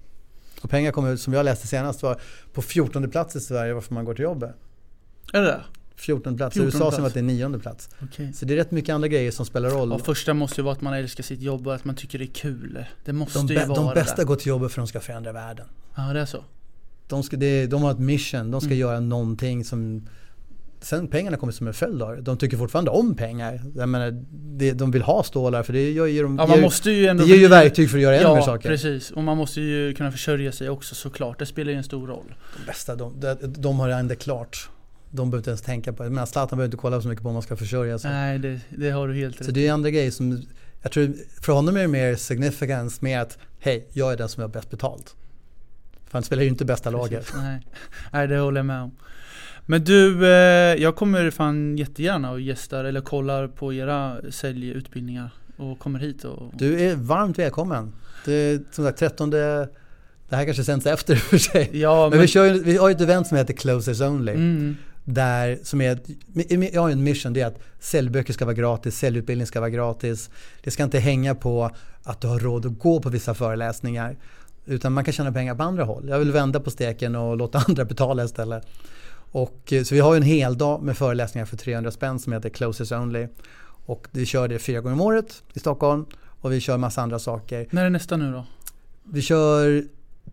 Och pengar kommer, som jag läste senast, var på 14 plats i Sverige varför man går till jobbet. Är det 14 plats. 14 USA som att det är nionde plats. Okay. Så det är rätt mycket andra grejer som spelar roll. Och första måste ju vara att man älskar sitt jobb och att man tycker det är kul. Det måste de ju vara De bästa det går till jobbet för att de ska förändra världen. Ja, det är så. De, ska, det, de har ett mission, de ska mm. göra någonting som Sen pengarna kommer som en följd av. De tycker fortfarande om pengar. Jag menar, det, de vill ha stålar för det ger, de, ja, man måste ju ändå det ger ju verktyg för att göra ja, ännu mer saker. Precis, och man måste ju kunna försörja sig också såklart. Det spelar ju en stor roll. De bästa, de, de, de har ändå klart. De behöver inte ens tänka på det. Men Zlatan behöver inte kolla så mycket på om man ska försörja sig. Nej, det, det har du helt rätt Så det är andra grejer som, jag tror för honom är det mer significance med att hej, jag är den som har bäst betalt. Han spelar ju inte bästa Precis, laget. Nej. nej, det håller jag med om. Men du, eh, jag kommer fan jättegärna och gästar eller kollar på era säljutbildningar och kommer hit och... Du är varmt välkommen. Det är som sagt 13 det här kanske sänds efter för sig. Ja, men, men vi, kör, vi har ju ett event som heter Closers Only. Mm. Där, som är, jag har en mission, det är att säljböcker ska vara gratis, säljutbildning ska vara gratis. Det ska inte hänga på att du har råd att gå på vissa föreläsningar. Utan man kan tjäna pengar på andra håll. Jag vill vända på steken och låta andra betala istället. Och, eh, så vi har en hel dag med föreläsningar för 300 spänn som heter Closers Only. Och vi kör det fyra gånger om året i Stockholm. Och vi kör massa andra saker. När är nästa nu då? Vi kör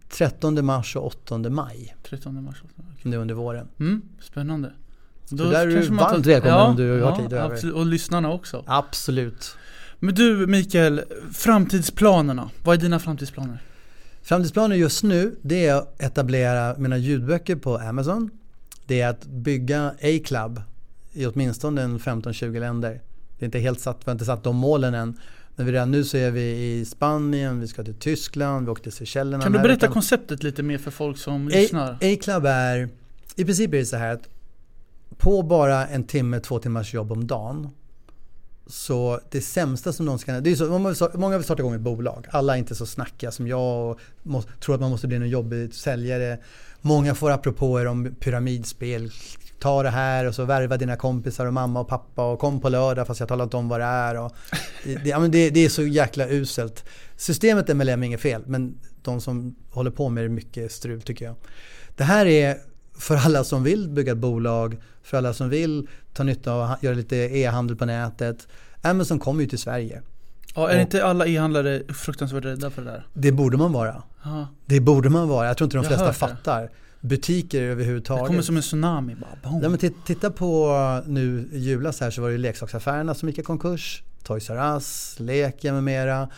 13 mars och 8 maj. 13 mars och 8 maj. Nu under våren. Mm, spännande. Då så där är du varmt välkommen ja, om du har ja, tid över. Absolut. Och lyssnarna också. Absolut. Men du Mikael, framtidsplanerna. Vad är dina framtidsplaner? Framtidsplaner just nu det är att etablera mina ljudböcker på Amazon. Det är att bygga A-club i åtminstone 15-20 länder. Det är inte helt satt, vi har inte satt de målen än. Men redan nu så är vi i Spanien, vi ska till Tyskland, vi åkte till Seychellerna. Kan du berätta konceptet lite mer för folk som lyssnar? A-club är, i princip är det så här att på bara en timme, två timmars jobb om dagen så det sämsta som någon ska... Det är så, många vill starta igång ett bolag. Alla är inte så snackiga som jag och måste, tror att man måste bli en jobbig säljare. Många får apropåer om pyramidspel. Ta det här och så värva dina kompisar och mamma och pappa och kom på lördag fast jag talat om vad det är. Och det, det, det, är så jäkla uselt. Systemet MLM är inget fel men de som håller på med det är mycket strul tycker jag. Det här är för alla som vill bygga ett bolag, för alla som vill ta nytta av att göra lite e-handel på nätet. Amazon kommer ju till Sverige. Ja, är och, inte alla e-handlare fruktansvärt rädda för det där? Det borde man vara. Aha. Det borde man vara. Jag tror inte de flesta fattar. Butiker överhuvudtaget. Det kommer som en tsunami bara. Ja, men titta på nu i julas här så var det leksaksaffärerna som gick i konkurs. Toys R Us, Leka med mera.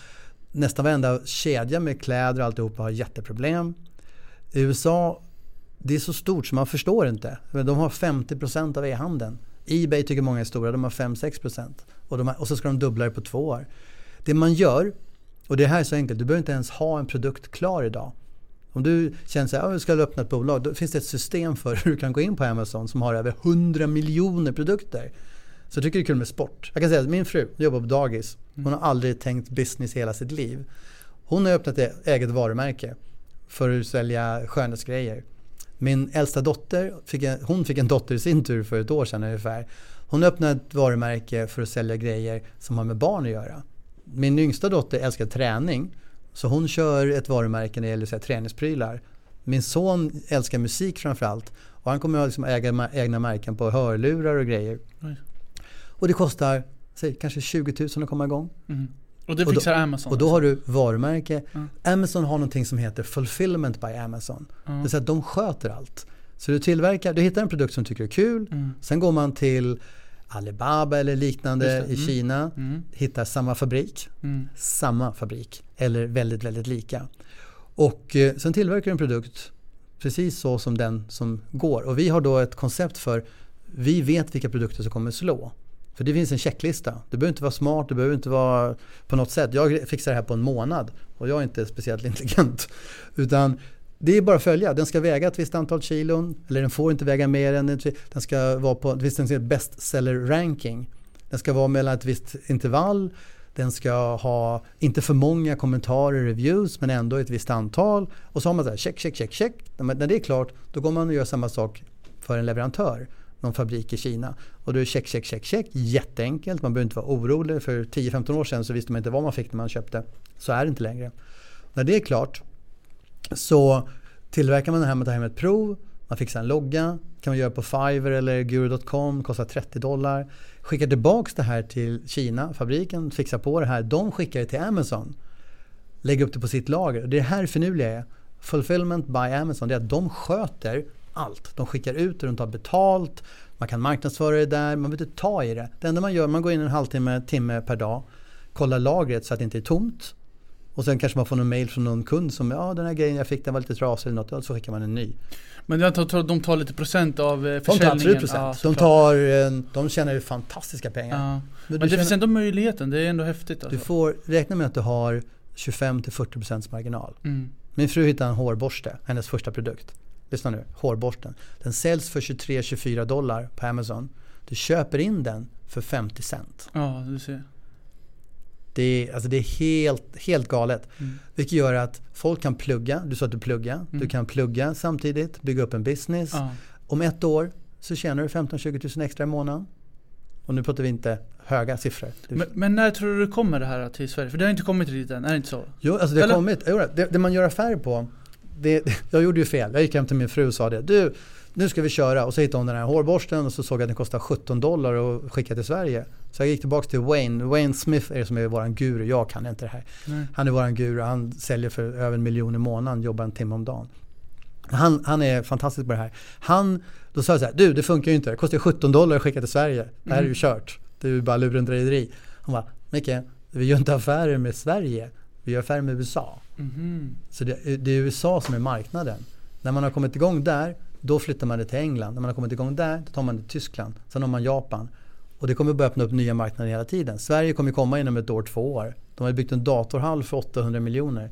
Nästan varenda kedja med kläder och alltihopa har jätteproblem. I USA det är så stort så man förstår inte. De har 50% av e-handeln. Ebay tycker många är stora, de har 5-6%. Och, de har, och så ska de dubbla det på två år. Det man gör, och det här är så enkelt, du behöver inte ens ha en produkt klar idag. Om du känner att jag ska öppna ett bolag, då finns det ett system för hur du kan gå in på Amazon som har över 100 miljoner produkter. Så jag tycker det är kul med sport. Jag kan säga att min fru jobbar på dagis. Hon har aldrig tänkt business hela sitt liv. Hon har öppnat ett eget varumärke för att sälja skönhetsgrejer. Min äldsta dotter, fick en, hon fick en dotter i sin tur för ett år sedan ungefär. Hon öppnade ett varumärke för att sälja grejer som har med barn att göra. Min yngsta dotter älskar träning. Så hon kör ett varumärke när det gäller så här, träningsprylar. Min son älskar musik framförallt. Och han kommer att liksom äga egna märken på hörlurar och grejer. Oj. Och det kostar säg, kanske 20 000 att komma igång. Mm. Och det fixar och då, Amazon? Och då har du varumärke. Mm. Amazon har någonting som heter Fulfillment by Amazon. Mm. Det vill säga att de sköter allt. Så du tillverkar, du hittar en produkt som du tycker är kul. Mm. Sen går man till Alibaba eller liknande i mm. Kina. Mm. Hittar samma fabrik. Mm. Samma fabrik. Eller väldigt, väldigt lika. Och eh, sen tillverkar du en produkt precis så som den som går. Och vi har då ett koncept för vi vet vilka produkter som kommer slå. För det finns en checklista. Du behöver inte vara smart, du behöver inte vara på något sätt. Jag fixar det här på en månad och jag är inte speciellt intelligent. Utan det är bara att följa. Den ska väga ett visst antal kilon. Eller den får inte väga mer än... Den ska vara på det finns en bestseller ranking. Den ska vara mellan ett visst intervall. Den ska ha inte för många kommentarer reviews men ändå ett visst antal. Och så har man så här check, check, check, check. När det är klart då går man och gör samma sak för en leverantör någon fabrik i Kina. Och då är det check, check, check, check. Jätteenkelt. Man behöver inte vara orolig. För 10-15 år sedan så visste man inte vad man fick när man köpte. Så är det inte längre. När det är klart så tillverkar man det här med att ta hem ett prov. Man fixar en logga. kan man göra på Fiverr eller Guru.com. Kostar 30 dollar. Skickar tillbaka det här till Kina. Fabriken fixar på det här. De skickar det till Amazon. Lägger upp det på sitt lager. Det här finurliga är. Fulfillment by Amazon. Det är att de sköter allt. De skickar ut det, de tar betalt, man kan marknadsföra det där, man behöver inte ta i det. Det enda man gör, man går in en halvtimme, timme per dag, kollar lagret så att det inte är tomt. Och sen kanske man får någon mail från någon kund som ja den här grejen jag fick den var lite trasig eller något, och så skickar man en ny. Men jag tror de tar lite procent av eh, försäljningen? De tar procent. Ja, de, tar, de tjänar ju fantastiska pengar. Ja. Men, Men det finns ändå möjligheten, det är ändå häftigt. Alltså. Du får räkna med att du har 25-40% marginal. Mm. Min fru hittade en hårborste, hennes första produkt lyssna nu, hårborsten. Den säljs för 23-24 dollar på Amazon. Du köper in den för 50 cent. Ja, du ser. Det är, alltså det är helt, helt galet. Mm. Vilket gör att folk kan plugga. Du sa att du pluggar. Mm. Du kan plugga samtidigt, bygga upp en business. Ja. Om ett år så tjänar du 15-20 tusen extra i månaden. Och nu pratar vi inte höga siffror. Men, men, när tror du det kommer det här till Sverige? För det har inte kommit dit än, är det inte så? Jo, alltså det har Eller? kommit. Det, det man gör affär på det, jag gjorde ju fel. Jag gick hem till min fru och sa det. Du, nu ska vi köra. Och så hittade hon den här hårborsten och så såg jag att den kostade 17 dollar och skicka till Sverige. Så jag gick tillbaka till Wayne. Wayne Smith är det som är våran guru. Jag kan inte det här. Nej. Han är våran guru. Han säljer för över en miljon i månaden. Jobbar en timme om dagen. Han, han är fantastisk på det här. Han, då sa jag så här. Du, det funkar ju inte. Det kostar 17 dollar att skicka till Sverige. Det här är ju mm. kört. Det är ju bara lurendrejeri. Han bara, Micke, vi gör inte affärer med Sverige. Vi gör affärer med USA. Mm. Så det, det, är USA som är marknaden. När man har kommit igång där, då flyttar man det till England. När man har kommit igång där, då tar man det till Tyskland. Sen har man Japan. Och det kommer börja öppna upp nya marknader hela tiden. Sverige kommer komma inom ett år, två år. De har byggt en datorhall för 800 miljoner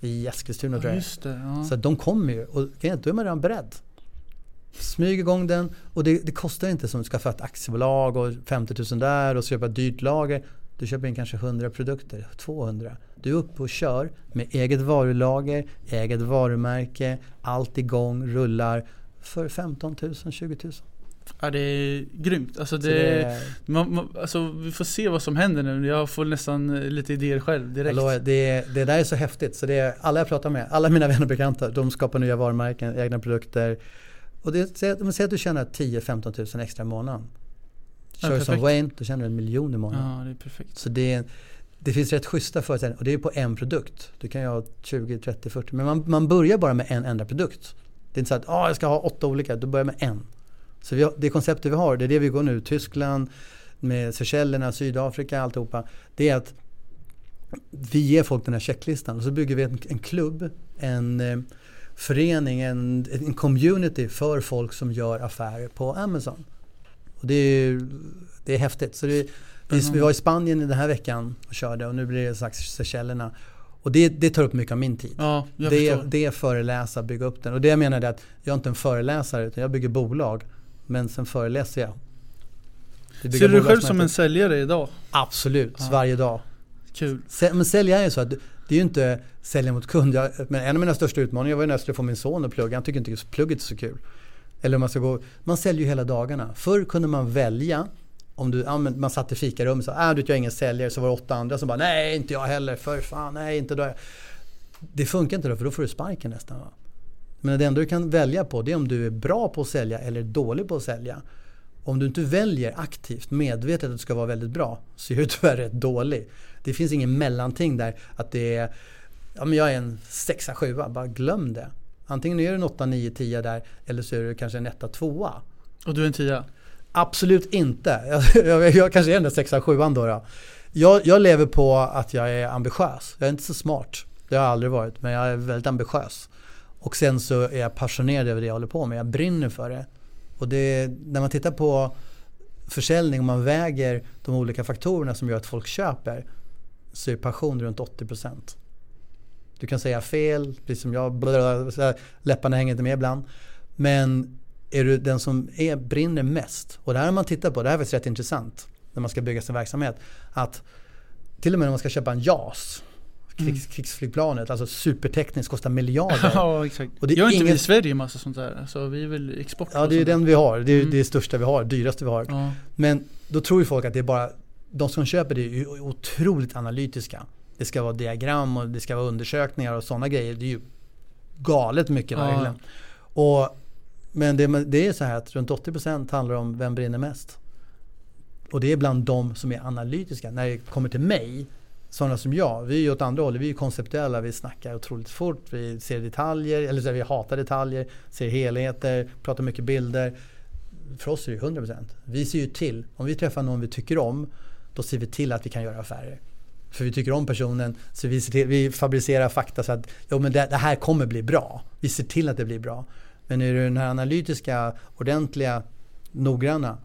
i Eskilstuna ja, tror jag. Det, ja. Så de kommer ju och då är man redan beredd. Smyg igång den och det, det kostar inte som att skaffa ett aktiebolag och 50 000 där och köpa ett dyrt lager. Du köper in kanske 100 produkter, 200. Du är uppe och kör med eget varulager, eget varumärke, allt igång, rullar för 15 000, 20 000. Ja det är grymt. Alltså, det, det man, man, alltså, vi får se vad som händer nu. Jag får nästan lite idéer själv direkt. Hallå, det, det där är så häftigt. Så det är, alla jag pratar med, alla mina vänner och bekanta, de skapar nya varumärken, egna produkter. Och det, säg att du tjänar 10-15 000 extra i månaden. Kör ja, som Wayne, då tjänar du en miljon i månaden. Ja, det är perfekt. Så det, det finns rätt schyssta förutsättningar och det är på en produkt. Du kan ju ha 20, 30, 40 men man, man börjar bara med en enda produkt. Det är inte så att ah, jag ska ha åtta olika, du börjar med en. Så har, det konceptet vi har, det är det vi går nu. Tyskland, med Seychellerna, Sydafrika, alltihopa. Det är att vi ger folk den här checklistan och så bygger vi en, en klubb, en eh, förening, en, en community för folk som gör affärer på Amazon. Och det är, det är häftigt. Så det, vi, vi var i Spanien den här veckan och körde och nu blir det strax Seychellerna. Och det, det, tar upp mycket av min tid. Ja, det, det är föreläsa, bygga upp den. Och det jag menar är att jag är inte en föreläsare utan jag bygger bolag. Men sen föreläser jag. Ser du dig själv som en säljare idag? Absolut, ja. varje dag. Kul. Men sälja är så att Det är ju inte sälja mot kund. Jag, men en av mina största utmaningar var när jag skulle få min son att plugga. Han tycker inte just plugget är så kul. Eller man ska gå, man säljer ju hela dagarna. Förr kunde man välja om du, ja, man satt i fikarummet och sa äh, du, jag är ingen säljare. Så var det åtta andra som bara nej inte jag heller. För fan nej inte då. Det funkar inte då för då får du sparken nästan. Va? Men det enda du kan välja på det är om du är bra på att sälja eller dålig på att sälja. Om du inte väljer aktivt, medvetet att du ska vara väldigt bra så är du tyvärr rätt dålig. Det finns ingen mellanting där att det är, ja men jag är en sexa, sjua, bara glöm det. Antingen är du en 8, 9, 10 där eller så är du kanske en 1, 2. Och du är en 10? Absolut inte. Jag, jag, jag kanske är den där 6, 7 då. då. Jag, jag lever på att jag är ambitiös. Jag är inte så smart. Det har jag aldrig varit, men jag är väldigt ambitiös. Och sen så är jag passionerad över det jag håller på med. Jag brinner för det. Och det, när man tittar på försäljning och man väger de olika faktorerna som gör att folk köper så är passion runt 80%. Du kan säga fel, precis som jag, läpparna hänger inte med ibland. Men är du den som är, brinner mest, och det här har man tittat på, det här är faktiskt rätt intressant när man ska bygga sin verksamhet. Att till och med när man ska köpa en JAS, krigs, mm. krigsflygplanet, alltså supertekniskt, kostar miljarder. ja, exakt. Och det Gör inte ingen... vi i Sverige massa sånt där? Alltså, vi är väl export Ja, det är den vi har. Det är mm. det största vi har, dyraste vi har. Ja. Men då tror ju folk att det är bara, de som köper det är otroligt analytiska. Det ska vara diagram och det ska vara undersökningar och sådana grejer. Det är ju galet mycket ja. verkligen. Och, men det, det, är så här att runt 80% handlar om vem brinner mest. Och det är bland de som är analytiska. När det kommer till mig sådana som jag, vi är ju åt andra hållet. Vi är konceptuella, vi snackar otroligt fort. Vi ser detaljer, eller så vi hatar detaljer, ser helheter, pratar mycket bilder. För oss är det 100%. Vi ser ju till, om vi träffar någon vi tycker om, då ser vi till att vi kan göra affärer. För vi tycker om personen, så vi, till, vi fabricerar fakta så att jo, men det, det, här kommer bli bra. Vi ser till att det blir bra. Men är du den här analytiska, ordentliga, noggranna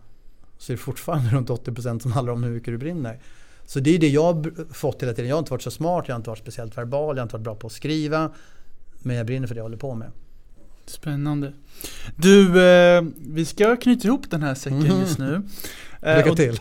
så är det fortfarande runt 80% som handlar om hur mycket du brinner. Så det är det jag har fått hela tiden. Jag har inte varit så smart, jag har inte varit speciellt verbal, jag har inte varit bra på att skriva. Men jag brinner för det jag håller på med. Spännande. Du, eh, vi ska knyta ihop den här säcken mm. just nu. Eh, Lycka till.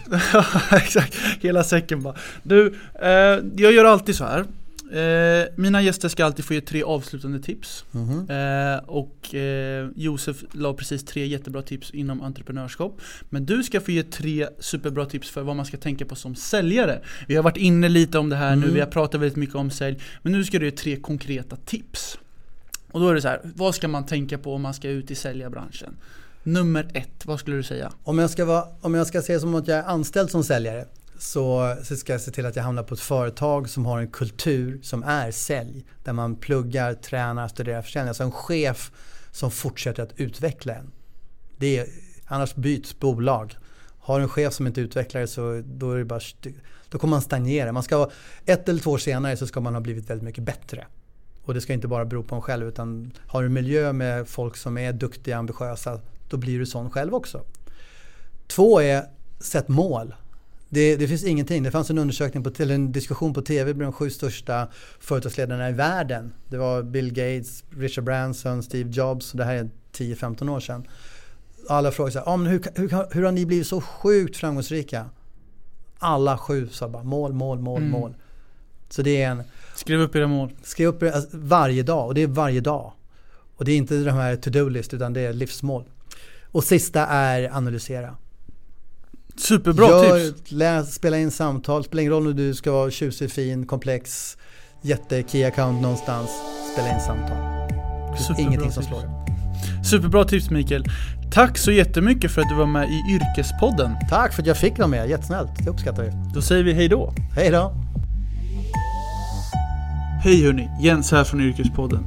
exakt, hela säcken bara. Du, eh, jag gör alltid så här. Eh, mina gäster ska alltid få ge tre avslutande tips. Mm eh, och eh, Josef la precis tre jättebra tips inom entreprenörskap. Men du ska få ge tre superbra tips för vad man ska tänka på som säljare. Vi har varit inne lite om det här mm. nu, vi har pratat väldigt mycket om sälj. Men nu ska du ge tre konkreta tips. Och då är det så här, vad ska man tänka på om man ska ut i säljarbranschen? Nummer ett, vad skulle du säga? Om jag ska, vara, om jag ska säga som att jag är anställd som säljare så, så ska jag se till att jag hamnar på ett företag som har en kultur som är sälj. Där man pluggar, tränar, studerar försäljning. Alltså en chef som fortsätter att utveckla en. Det är, annars byts bolag. Har en chef som inte utvecklar det så då, är det bara, då kommer man stagnera. Man ska, ett eller två år senare så ska man ha blivit väldigt mycket bättre. Och det ska inte bara bero på en själv utan har du en miljö med folk som är duktiga, ambitiösa, då blir du sån själv också. Två är, sätt mål. Det, det, finns ingenting. Det fanns en undersökning på, eller en diskussion på tv med de sju största företagsledarna i världen. Det var Bill Gates, Richard Branson, Steve Jobs. Det här är 10-15 år sedan. Alla frågade så här, ah, hur, hur, hur har ni blivit så sjukt framgångsrika? Alla sju sa bara mål, mål, mål, mm. mål. Så det är en... Skriv upp era mål. Skriv upp alltså, varje dag och det är varje dag. Och det är inte de här to-do-list utan det är livsmål. Och sista är analysera. Superbra Gör, tips! Läs, spela in samtal, spelar ingen roll om du ska vara tjusig, fin, komplex, jätte key account någonstans. Spela in samtal. Superbra Ingenting som slår det. Superbra tips Mikael. Tack så jättemycket för att du var med i Yrkespodden. Tack för att jag fick vara med, jättesnällt. Det uppskattar vi. Då säger vi hej då. Hej då. Hej hörni, Jens här från Yrkespodden.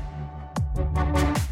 Thank you